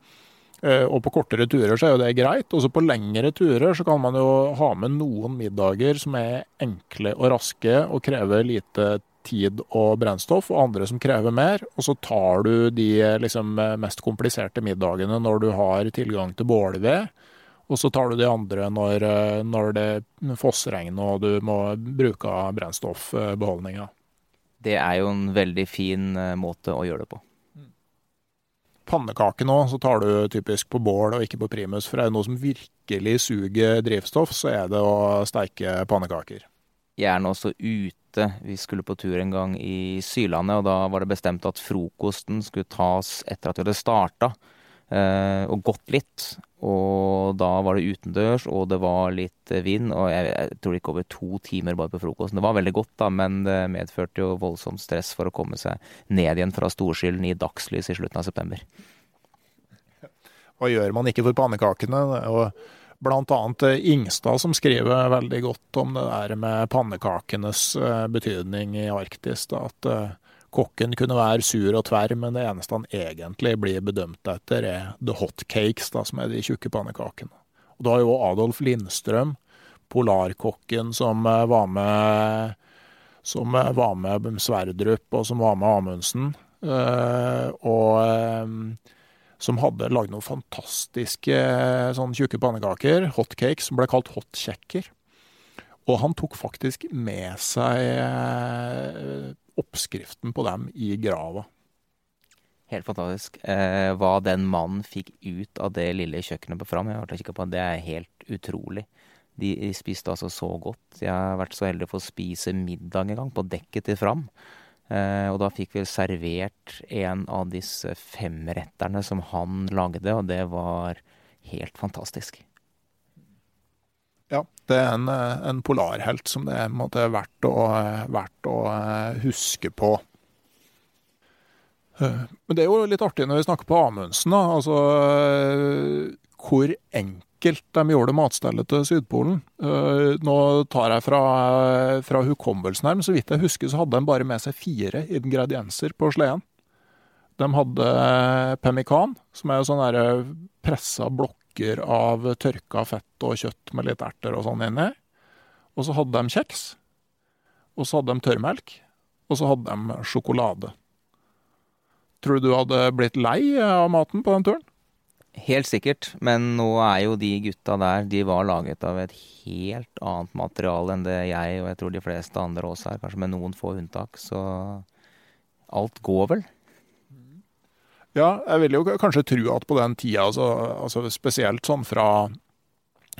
og på kortere turer så er jo det greit. Også på lengre turer så kan man jo ha med noen middager som er enkle og raske og krever lite tid og brennstoff, og andre som krever mer. Og så tar du de liksom, mest kompliserte middagene når du har tilgang til bålved. Og så tar du de andre når, når det fossregner og du må bruke brennstoffbeholdninga. Det er jo en veldig fin eh, måte å gjøre det på. Pannekake nå, så tar du typisk på bål og ikke på primus. For er det noe som virkelig suger drivstoff, så er det å steike pannekaker. Gjerne også ute. Vi skulle på tur en gang i Sydlandet, og da var det bestemt at frokosten skulle tas etter at vi hadde starta. Eh, og gått litt. Og da var det utendørs, og det var litt vind. Og jeg, jeg tror det gikk over to timer bare på frokosten. Det var veldig godt, da, men det medførte jo voldsomt stress for å komme seg ned igjen fra Storskylden i dagslys i slutten av september. Hva gjør man ikke for pannekakene? Og blant annet Ingstad som skriver veldig godt om det der med pannekakenes eh, betydning i Arktis. Da, at eh, Kokken kunne være sur og tverr, men det eneste han egentlig blir bedømt etter, er the hot cakes, da, som er de tjukke pannekakene. Og Da har jo Adolf Lindstrøm, polarkokken som eh, var med som eh, var med Sverdrup, og som var med Amundsen. Eh, og som hadde lagd noen fantastiske sånn tjukke pannekaker, hot cakes, som ble kalt hot kjekker. Og han tok faktisk med seg oppskriften på dem i grava. Helt fantastisk. Eh, hva den mannen fikk ut av det lille kjøkkenet på Fram, jeg har vært på, det er helt utrolig. De spiste altså så godt. Jeg har vært så heldig å få spise middag en gang på dekket til Fram. Eh, og da fikk vi servert en av disse femretterne som han lagde, og det var helt fantastisk. Ja, det er en, eh, en polarhelt som det er verdt å, verdt å eh, huske på. Eh, men det er jo litt artig når vi snakker på Amundsen, da. Altså hvor enkelt de gjorde matstellet til Sydpolen. Nå tar jeg fra, fra hukommelsen her, men så vidt jeg husker så hadde de bare med seg fire ingredienser på sleden. De hadde pemmikan, som er sånn pressa blokk stykker av tørka fett og kjøtt med litt erter og sånn inni. Og så hadde de kjeks. Og så hadde de tørrmelk. Og så hadde de sjokolade. Tror du du hadde blitt lei av maten på den turen? Helt sikkert, men nå er jo de gutta der De var laget av et helt annet materiale enn det jeg og jeg tror de fleste andre også er, kanskje med noen få unntak. Så alt går vel. Ja, jeg vil jo kanskje tro at på den tida, altså, altså spesielt sånn fra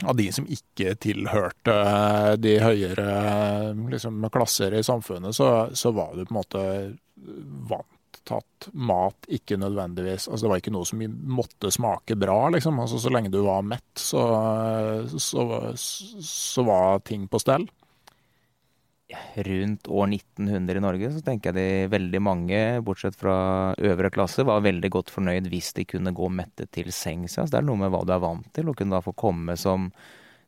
av de som ikke tilhørte de høyere liksom, klasser i samfunnet, så, så, var du på en måte vant tatt mat ikke nødvendigvis Altså det var ikke noe som måtte smake bra, liksom. Altså så lenge du var mett, så, så, så var ting på stell rundt år 1900 i Norge, så tenker jeg de veldig mange, bortsett fra øvre klasse, var veldig godt fornøyd hvis de kunne gå mettet til sengs. Så det er noe med hva du er vant til, og kunne da få komme som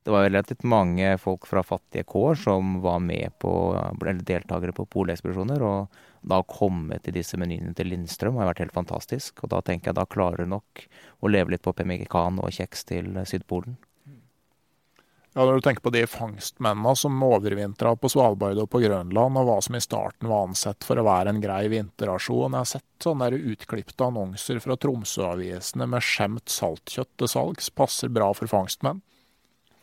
Det var relativt mange folk fra fattige kår som var med på, eller deltakere på polekspedisjoner, og da å komme til disse menyene til Lindstrøm har vært helt fantastisk. Og da tenker jeg da klarer du nok å leve litt på pemmikan og kjeks til Sydpolen. Ja, Når du tenker på de fangstmennene som overvintra på Svalbard og på Grønland, og hva som i starten var ansett for å være en grei vinterrasjon Jeg har sett sånne utklipte annonser fra Tromsø-avisene med skjemt saltkjøtt til salgs. Passer bra for fangstmenn.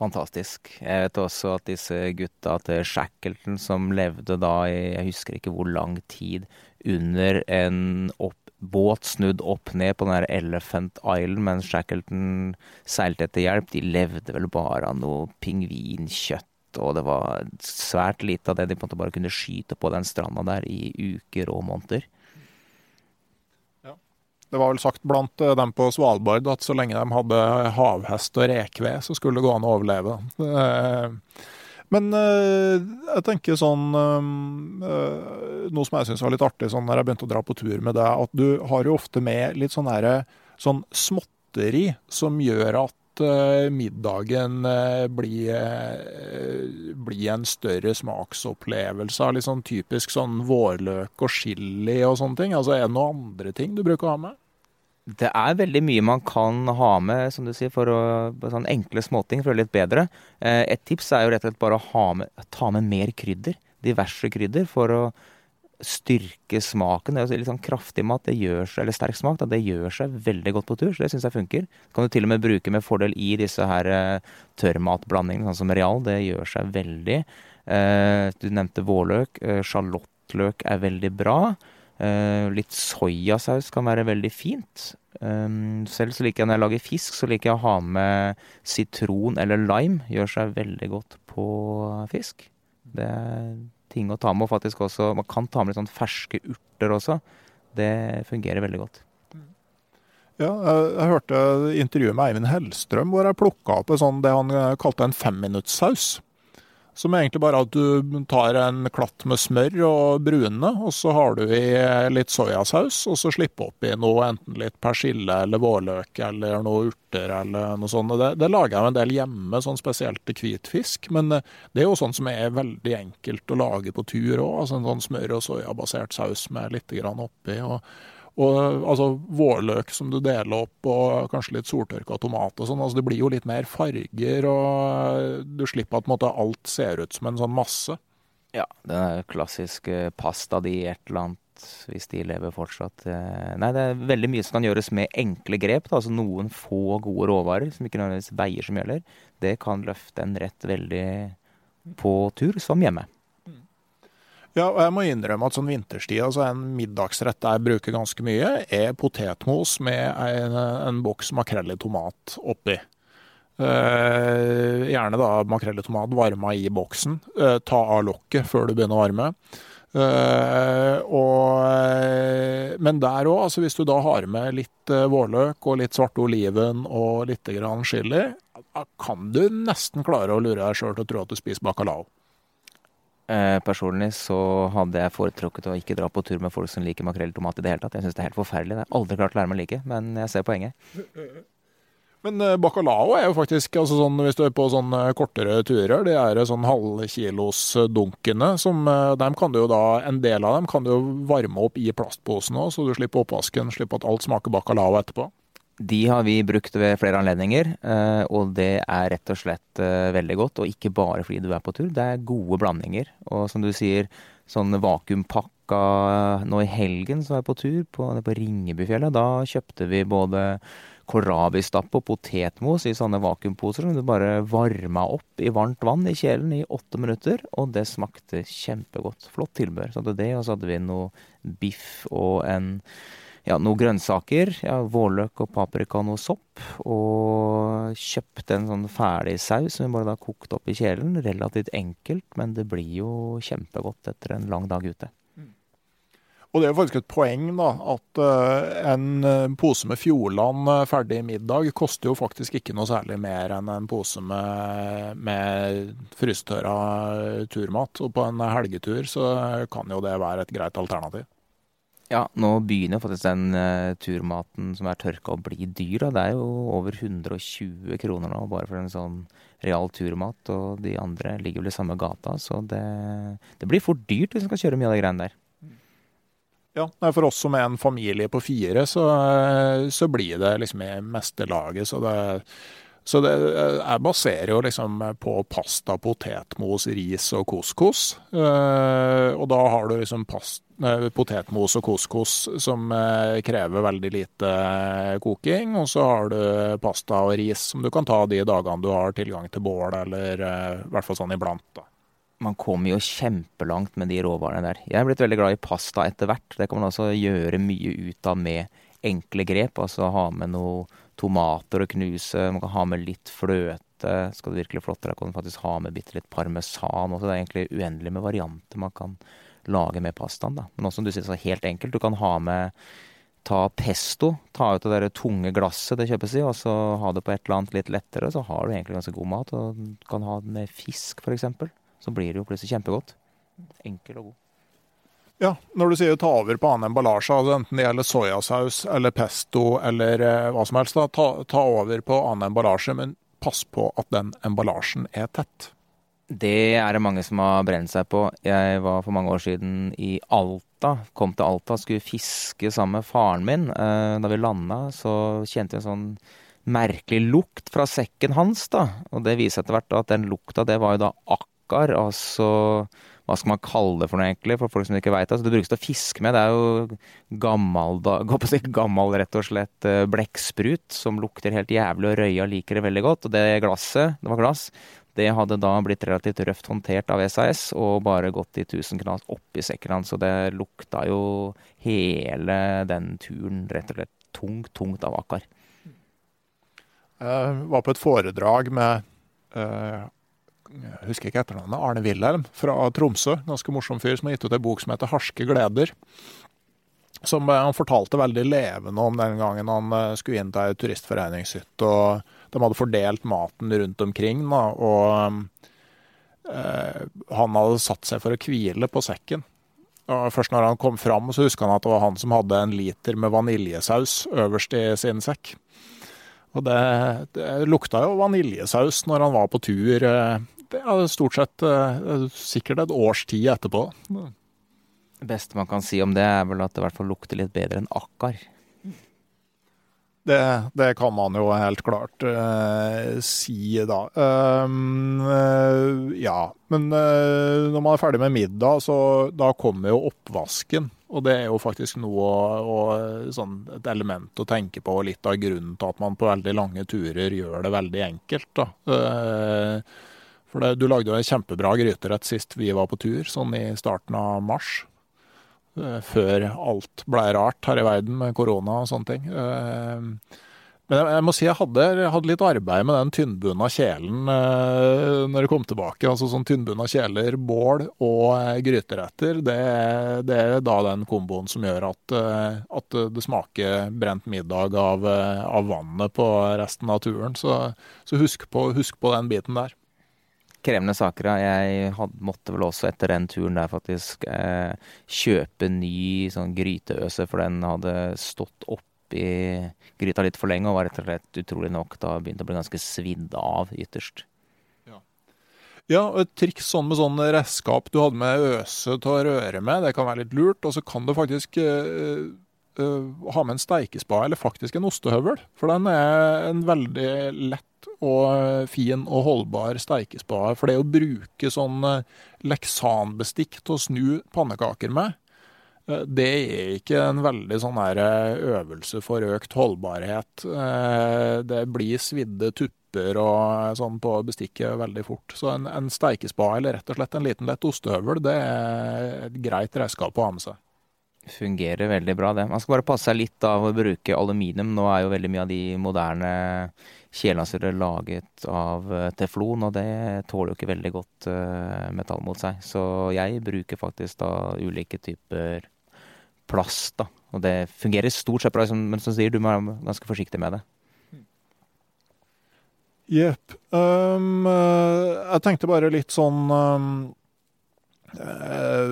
Fantastisk. Jeg vet også at disse gutta til Shackleton som levde da i jeg husker ikke hvor lang tid under en opp båt snudd opp ned på den der Elephant Island mens Shackleton seilte etter hjelp. De levde vel bare av noe pingvinkjøtt, og det var svært lite av det de på en måte bare kunne skyte på den stranda der i uker og måneder. Ja. Det var vel sagt blant eh, dem på Svalbard at så lenge de hadde havhest og rekved, så skulle det gå an å overleve. Det, men øh, jeg tenker sånn øh, Noe som jeg syns var litt artig sånn når jeg begynte å dra på tur med deg, at du har jo ofte med litt sånn, her, sånn småtteri som gjør at middagen blir, blir, en større smaksopplevelse litt sånn typisk sånn vårløk og chili og sånne ting. Altså er det noen andre ting du bruker å ha med? Det er veldig mye man kan ha med som du sier, for å, sånn enkle småting for å gjøre litt bedre. Eh, et tips er jo rett og slett bare å med, ta med mer krydder. Diverse krydder. For å styrke smaken. Det er litt sånn kraftig mat, det gjør seg, eller sterk smak, det gjør seg veldig godt på tur. Så det syns jeg funker. Det Kan du til og med bruke med fordel i disse her uh, tørrmatblandingene, sånn som Real. Det gjør seg veldig. Uh, du nevnte vårløk. Sjalottløk er veldig bra. Uh, litt soyasaus kan være veldig fint. Um, selv så liker jeg når jeg lager fisk, så liker jeg å ha med sitron eller lime. Gjør seg veldig godt på fisk. Det er ting å ta med. Og faktisk også, man kan ta med litt sånn ferske urter også. Det fungerer veldig godt. Ja, jeg, hørte intervjuet med Eivind Hellstrøm hvor jeg plukka opp sånn, det han kalte en femminuttssaus. Som egentlig bare at du tar en klatt med smør og brune, og så har du i litt soyasaus, og så slipper oppi noe, enten litt persille eller vårløk eller noe urter eller noe sånt. Det, det lager jeg en del hjemme, sånn spesielt til hvitfisk. Men eh, det er jo sånn som er veldig enkelt å lage på tur òg. Altså en sånn smør- og soyabasert saus med litt grann oppi. og og altså vårløk som du deler opp, og kanskje litt soltørka tomat og sånn. Altså det blir jo litt mer farger, og du slipper at måte, alt ser ut som en sånn masse. Ja, den klassiske et eller annet, hvis de lever fortsatt. Eh, nei, det er veldig mye som kan gjøres med enkle grep. Da. Altså noen få gode råvarer som ikke nødvendigvis veier som gjelder. Det kan løfte en rett veldig på tur som hjemme. Ja, og jeg må innrømme at sånn vinterstid, altså en middagsrett jeg bruker ganske mye, er potetmos med en, en boks makrell i tomat oppi. Eh, gjerne da makrell i tomat varma i boksen. Eh, ta av lokket før du begynner å varme. Eh, og, men der òg, altså hvis du da har med litt eh, vårløk og litt svarte oliven og litt grann chili, kan du nesten klare å lure deg sjøl til å tro at du spiser bacalao. Eh, personlig så hadde jeg foretrukket å ikke dra på tur med folk som liker makrell i tomat i det hele tatt. Jeg syns det er helt forferdelig. Det har aldri klart å lære meg å like, men jeg ser poenget. Men eh, bacalao er jo faktisk altså sånn, Hvis du er på sånne kortere turer, det er sånn halvkilosdunkene som dem kan du En del av dem kan du jo varme opp i plastposen òg, så du slipper oppvasken, slipper at alt smaker bacalao etterpå. De har vi brukt ved flere anledninger, eh, og det er rett og slett eh, veldig godt. Og ikke bare fordi du er på tur, det er gode blandinger. Og som du sier, sånn vakuumpakka Nå i helgen så var jeg på tur på, på Ringebyfjellet. Da kjøpte vi både kålrabistappe og potetmos i sånne vakuumposer som du bare varma opp i varmt vann i kjelen i åtte minutter. Og det smakte kjempegodt. Flott tilbehør. Så hadde det, og så hadde vi noe biff og en ja, noen grønnsaker. Ja, vårløk og paprika og noe sopp. Og kjøpte en sånn ferdig saus som vi bare da kokte opp i kjelen. Relativt enkelt, men det blir jo kjempegodt etter en lang dag ute. Og det er jo faktisk et poeng da, at uh, en pose med Fjordland ferdig middag koster jo faktisk ikke noe særlig mer enn en pose med, med frysetørra turmat. Og på en helgetur så kan jo det være et greit alternativ. Ja, nå begynner faktisk den uh, turmaten som er tørka å bli dyr. Da. Det er jo over 120 kroner nå bare for en sånn real turmat. Og de andre ligger vel i samme gata, så det, det blir fort dyrt hvis man skal kjøre mye av de greiene der. Ja, For oss som er en familie på fire, så, så blir det liksom i meste laget. Så det så det, jeg baserer jo liksom på pasta, potetmos, ris og couscous. Uh, og da har du liksom past, potetmos og couscous som krever veldig lite koking. Og så har du pasta og ris som du kan ta de dagene du har tilgang til bål, eller i hvert fall sånn iblant. da. Man kommer jo kjempelangt med de råvarene der. Jeg er blitt veldig glad i pasta etter hvert. Det kan man også gjøre mye ut av med enkle grep. Altså ha med noe tomater å knuse. Man kan ha med litt fløte. Skal det virkelig flottere, kan du faktisk ha med bitte litt parmesan også. Det er egentlig uendelig med varianter man kan lage med pastaen. da. Men også som du sier, så helt enkelt. Du kan ha med ta pesto. Ta ut det der tunge glasset det kjøpes i, og så ha det på et eller annet litt lettere. Så har du egentlig ganske god mat. Og du kan ha det med fisk, f.eks. Så blir det jo plutselig kjempegodt. Enkel og god. Ja, når du sier ta over på annen emballasje, altså enten det gjelder soyasaus eller pesto eller eh, hva som helst, da, ta, ta, over på annen emballasje, men pass på at den emballasjen er tett. Det er det mange som har brent seg på. Jeg var for mange år siden i Alta. Kom til Alta, skulle fiske sammen med faren min. Eh, da vi landa, så kjente jeg en sånn merkelig lukt fra sekken hans, da. Og det viser etter hvert at den lukta, det var jo da akkar, altså hva skal man kalle det for noe, egentlig, for folk som ikke veit det. Altså, det brukes til å fiske med. Det er jo gammel, da, gammel rett og slett eh, blekksprut som lukter helt jævlig, og røya liker det veldig godt. Og det glasset, det var glass, det hadde da blitt relativt røft håndtert av SAS og bare gått i 1000 knas oppi sekken hans. Så det lukta jo hele den turen rett og slett tungt, tungt av akkar. Jeg var på et foredrag med uh, jeg husker ikke etternavnet, Arne Wilhelm fra Tromsø. Ganske morsom fyr som har gitt ut ei bok som heter 'Harske gleder'. Som eh, han fortalte veldig levende om den gangen han eh, skulle inn til ei turistforeningshytte. og De hadde fordelt maten rundt omkring. Da, og eh, han hadde satt seg for å hvile på sekken. Og først når han kom fram, så huska han at det var han som hadde en liter med vaniljesaus øverst i sin sekk. Og det, det lukta jo vaniljesaus når han var på tur. Eh, det er stort sett uh, sikkert et års tid etterpå. Det beste man kan si om det, er vel at det i hvert fall lukter litt bedre enn akkar. Det, det, kan man jo helt klart uh, si, da. Um, uh, ja. Men uh, når man er ferdig med middag, så da kommer jo oppvasken. Og det er jo faktisk noe og, sånn, et element å tenke på, og litt av grunnen til at man på veldig lange turer gjør det veldig enkelt. da. For det, du lagde jo en kjempebra gryterett sist vi var på tur, sånn i starten av mars. Eh, før alt ble rart her i verden med korona og sånne ting. Eh, men jeg, må si jeg hadde, hadde litt arbeid med den tynnbunna kjelen eh, når jeg kom tilbake. Altså sånn tynnbunna kjeler, bål og gryteretter. Det, det, er da den komboen som gjør at, at det smaker brent middag av, av, vannet på resten av turen. Så, så husk, på, husk på den biten der krevende saker. Jeg had, måtte vel også etter den turen der faktisk eh, kjøpe ny sånn gryteøse, for den hadde stått oppi gryta litt for lenge og var rett og slett utrolig nok da begynte å bli ganske svidd av ytterst. Ja, og et triks sånn med sånn redskap du hadde med øse til å røre med, det kan være litt lurt. Og så kan du faktisk øh, øh, ha med en steikespade, eller faktisk en ostehøvel. For den er en veldig lett og fin og holdbar steikespade. For det å bruke sånn leksanbestikk til å snu pannekaker med, det er ikke en veldig sånn her øvelse for økt holdbarhet. Det blir svidde tupper og sånn på bestikket veldig fort. Så en, en steikespa eller rett og slett en liten lett ostehøvel, det er et greit redskap å ha med seg fungerer veldig bra, det. Man skal bare passe seg litt av å bruke aluminium. Nå er jo veldig mye av de moderne kjelenasører laget av eh, teflon, og det tåler jo ikke veldig godt metall mot seg. Så jeg bruker faktisk da ulike typer plast, da. Og det fungerer stort sett bra, men som sier, du må være ganske forsiktig med det. Jepp. Um, eh, jeg tenkte bare litt sånn um Eh,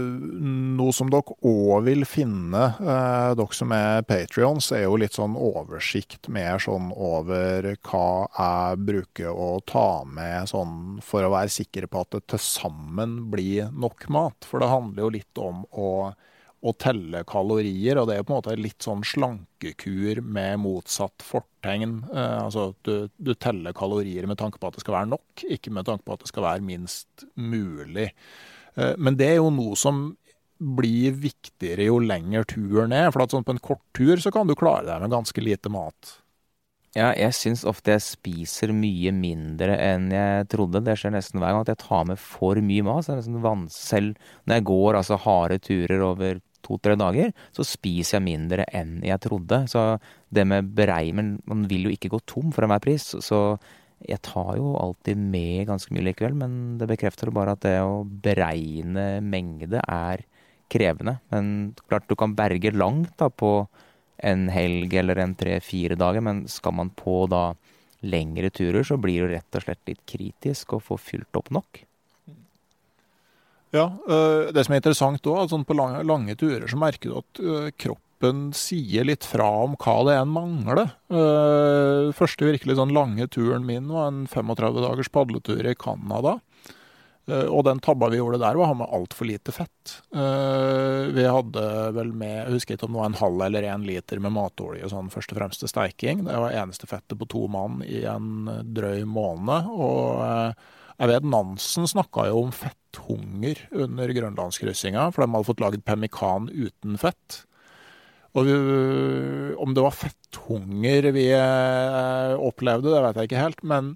noe som dere òg vil finne, eh, dere som er patrions, er jo litt sånn oversikt mer sånn over hva jeg bruker å ta med sånn for å være sikker på at det til sammen blir nok mat. For det handler jo litt om å, å telle kalorier, og det er på en måte litt sånn slankekur med motsatt fortegn. Eh, altså du, du teller kalorier med tanke på at det skal være nok, ikke med tanke på at det skal være minst mulig. Eh, men det er jo noe som blir viktigere jo lenger turen er. For sånn på en kort tur så kan du klare deg med ganske lite mat. Ja, jeg syns ofte jeg spiser mye mindre enn jeg trodde. Det skjer nesten hver gang at jeg tar med for mye mat. Så det er nesten vanskelig selv når jeg går altså harde turer over to-tre dager, så spiser jeg mindre enn jeg trodde. Så det med beregning Man vil jo ikke gå tom for enhver pris. Så jeg tar jo alltid med ganske mye likevel, men det bekrefter bare at det å beregne mengde er krevende. Men klart du kan berge langt da på en helg eller en tre-fire dager, men skal man på da lengre turer, så blir det rett og slett litt kritisk å få fylt opp nok. Ja, øh, det som er interessant òg, sånn på lange, lange, turer så merker du at øh, kroppen sier litt fra om hva det er en mangler. Uh, første virkelig sånn lange turen min var en 35 dagers padletur i Canada. Og den tabba vi gjorde der, var å ha med altfor lite fett. Vi hadde vel med jeg husker ikke om det var en halv eller en liter med matolje sånn først og fremst til steiking. Det var eneste fettet på to mann i en drøy måned. og Jeg vet Nansen snakka jo om fetthunger under grønlandskryssinga, for de hadde fått laget pemmikan uten fett. Og om det var fetthunger vi eh, opplevde, det vet jeg ikke helt. Men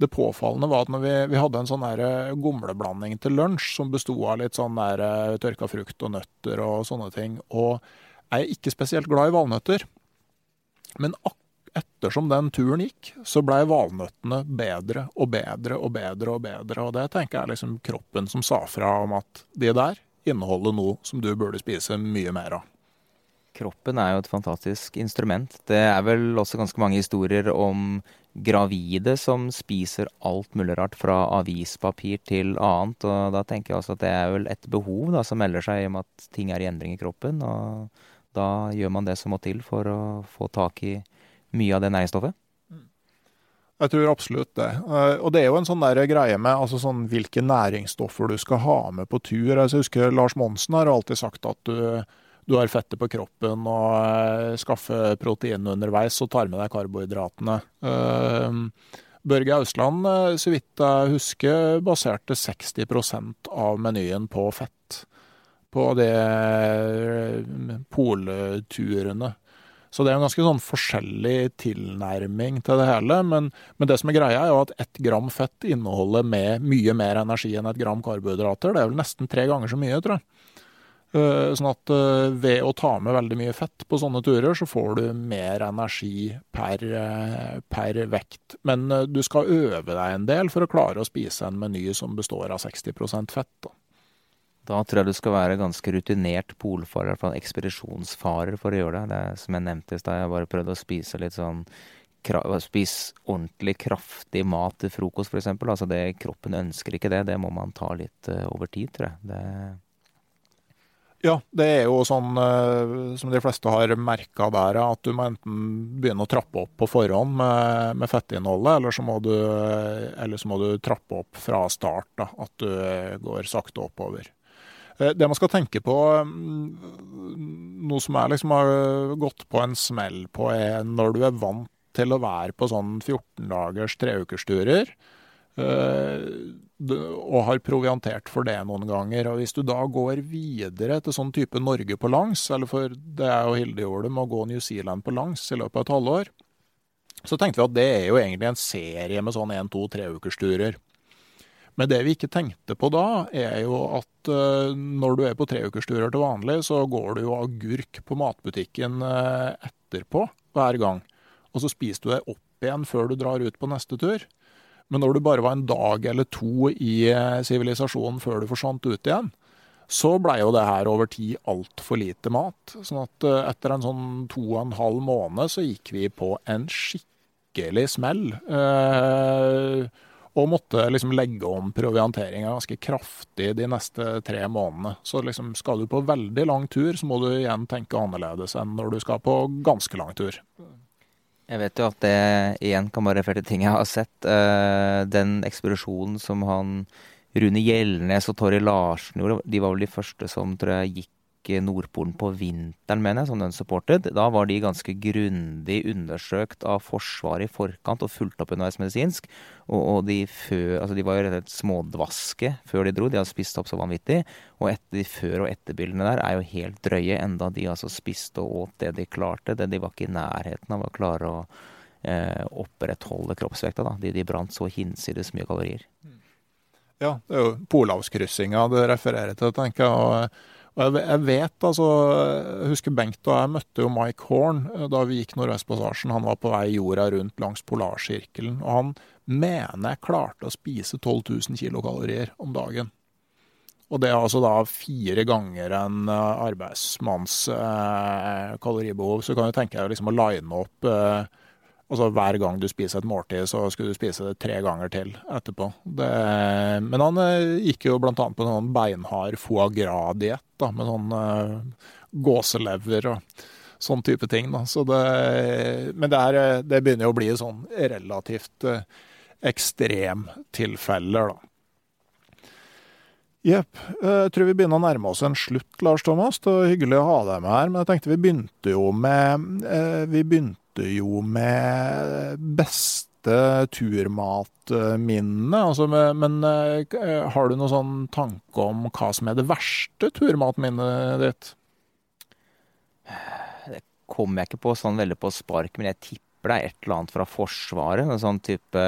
det påfallende var at når vi, vi hadde en sånn der gomleblanding til lunsj som besto av litt sånn der tørka frukt og nøtter og sånne ting. Og jeg er ikke spesielt glad i valnøtter. Men ettersom den turen gikk, så blei valnøttene bedre og bedre og bedre og bedre. Og det tenker jeg er liksom kroppen som sa fra om at de der inneholder noe som du burde spise mye mer av. Kroppen er jo et fantastisk instrument. Det er vel også ganske mange historier om gravide som spiser alt mulig rart, fra avispapir til annet. Og da tenker jeg også at det er vel et behov da, som melder seg om at ting er i endring i kroppen. Og da gjør man det som må til for å få tak i mye av det næringsstoffet. Jeg tror absolutt det. Eh, og det er jo en sånn der greie med altså sånn, hvilke næringsstoffer du skal ha med på tur. Altså, jeg husker Lars Monsen har alltid sagt at du du har fettet på kroppen og uh, skaffer protein underveis og tar med deg karbohydratene. Uh, Børge Ausland, så vidt jeg husker, baserte 60% av menyen på fett. På de polturene. Så det er en ganske sånn forskjellig tilnærming til det hele. Men, men, det som er greia, er jo at ett gram fett inneholder med mye mer energi enn et gram karbohydrater. Det er vel nesten tre ganger så mye, tror jeg. Eh, sånn at eh, ved å ta med veldig mye fett på sånne turer, så får du mer energi per, eh, per vekt. Men du skal øve deg en del for å klare å spise en meny som består av 60% fett. Da. Da tror jeg du skal være ganske rutinert polfarer, i hvert fall ekspedisjonsfarer, for å gjøre det. Det som jeg nevnte i stad, jeg bare prøvde å spise litt sånn Spise ordentlig kraftig mat til frokost, f.eks. Altså det, kroppen ønsker ikke det. Det må man ta litt over tid, tror jeg. Det ja, det er jo sånn uh, som de fleste har merka der, at du må enten begynne å trappe opp på forhånd med, med fettinnholdet, eller så, du, eller så, må du, trappe opp fra start. Da, at du går sakte oppover. Uh, det man skal tenke på, um, noe som er liksom har gått på en smell på, er når du er vant til å være på sånn 14 dagers treukersturer. Uh, og har proviantert for det noen ganger. Og Hvis du da går videre til sånn type Norge på langs, eller for det er jo Hilde gjorde med å gå New Zealand på langs i løpet av et halvår, så tenkte vi at det er jo egentlig en serie med sånn én, to, treukersturer. Men det vi ikke tenkte på da, er jo at uh, når du er på treukersturer til vanlig, så går du jo agurk på matbutikken uh, etterpå hver gang. Og så spiser du det opp igjen før du drar ut på neste tur. Men når du bare var en dag eller to i eh, sivilisasjonen før du forsvant ut igjen, så blei jo det her over tid altfor lite mat. Sånn at eh, etter en sånn to og en halv måned så gikk vi på en skikkelig smell. Eh, og måtte liksom legge om provianteringa ganske kraftig de neste tre månedene. Så liksom skal du på veldig lang tur, så må du igjen tenke annerledes enn når du skal på ganske lang tur. Jeg vet jo at det igjen kan bare referere til ting jeg har sett. Uh, den ekspedisjonen som han Rune Gjelnes og Torry Larsen gjorde, de var vel de første som tror jeg gikk Nordpolen på vinteren, mener jeg, som den supported. Da var de ganske grundig undersøkt av Forsvaret i forkant og fulgt opp underveis medisinsk. Og, og de, før, altså de, var jo rett og slett smådvaske før de dro. De hadde spist opp så vanvittig. Og etter de før- og etterbildene der er jo helt drøye, enda de altså spiste og åt det de klarte. Det de var ikke i nærheten av å klare å eh, opprettholde kroppsvekta. Da. De, de brant så hinsides mye kalorier. Ja, det er jo Polarkryssinga du refererer til, tenker jeg. og og jeg vet, altså Jeg husker Bengt og jeg møtte jo Mike Horn eh, da vi gikk Nordvestpassasjen. Han var på vei jorda rundt langs polarsirkelen. Og han mener jeg klarte å spise 12 000 kilokalorier om dagen. Og det er altså da fire ganger en eh, arbeidsmanns eh, kaloribehov. Så kan du tenke deg liksom å line opp eh, Altså Hver gang du spiser et måltid, så skulle du spise det tre ganger til etterpå. Det, men han eh, gikk jo bl.a. på en sånn beinhard foie gras-diett med sånn uh, gåselever og sånn type ting. Da. Så det, men det, er, det begynner jo å bli sånn relativt uh, ekstremtilfeller, da. Jepp. Jeg tror vi begynner å nærme oss en slutt, Lars Thomas. Det var hyggelig å ha deg med her. Men jeg tenkte vi begynte jo med Vi begynte jo med beste turmatminnene? Altså, men eh, har du noen sånn tanke om hva som er det verste turmatminnet ditt? Det kommer jeg ikke på sånn veldig på spark, men jeg tipper det er et eller annet fra Forsvaret. En sånn type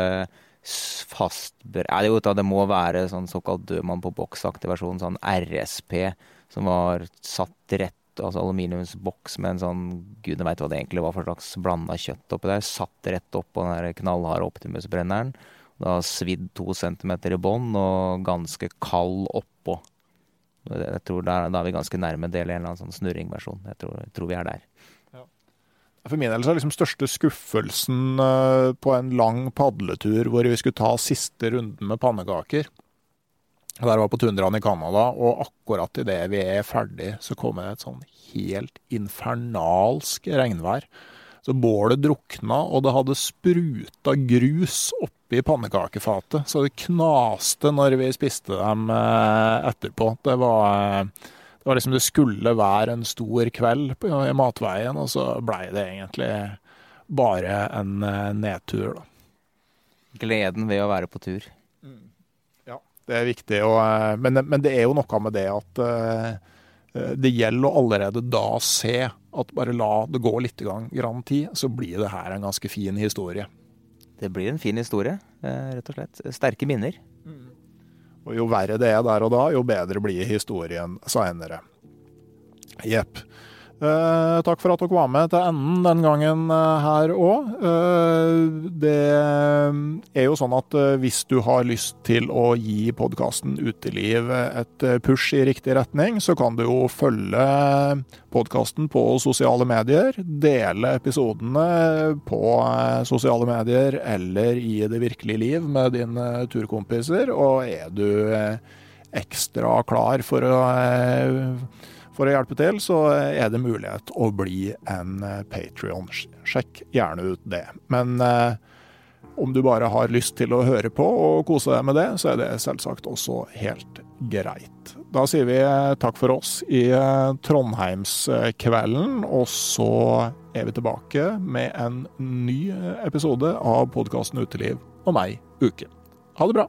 fastbør... Ja, det må være sånn såkalt dødmann på boks-aktivasjon, sånn RSP, som var satt rett altså aluminiumsboks med en sånn gudene veit hva det egentlig var for slags blanda kjøtt oppi der. Satt rett oppå den der knallharde Optimus-brenneren. Da svidd to centimeter i bånn og ganske kald oppå. Jeg tror Da er vi ganske nærme del i en eller annen sånn snurringversjon. Jeg tror, jeg tror vi er der. For min del så er liksom største skuffelsen eh, på en lang padletur hvor vi skulle ta siste runden med pannekaker. Der var på tundraen i Canada, og akkurat idet vi er ferdig, så kommer det et sånn helt infernalsk regnvær. Så bålet drukna, og det hadde spruta grus oppi pannekakefatet. Så det knaste når vi spiste dem eh, etterpå. Det var eh, det var liksom det skulle være en stor kveld på, i matveien, og så blei det egentlig bare en uh, nedtur, da. Gleden ved å være på tur. Mm. Ja, det er viktig. Og, uh, men, men, det er jo noe med det at uh, det gjelder å allerede da se at bare la det gå litt grann tid, så blir det her en ganske fin historie. Det blir en fin historie, rett og slett. Sterke minner. Og jo verre det er der og da, jo bedre blir historien seinere. Jepp. Uh, takk for at dere var med til enden den gangen uh, her òg. Eh, det er jo sånn at hvis du har lyst til å gi podkasten Uteliv et push i riktig retning, så kan du jo følge podkasten på sosiale medier. Dele episodene på sosiale medier eller i det virkelige liv med dine turkompiser. Og er du ekstra klar for å for å hjelpe til, så er det mulighet å bli en eh, Patrion. Sjekk gjerne ut det. Men eh, om du bare har lyst til å høre på og kose deg med det, så er det selvsagt også helt greit. Da sier vi eh, takk for oss i Trondheimskvelden, og så er vi tilbake med en ny episode av podkasten Uteliv og meg uken. Ha det bra!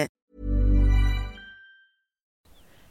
Market.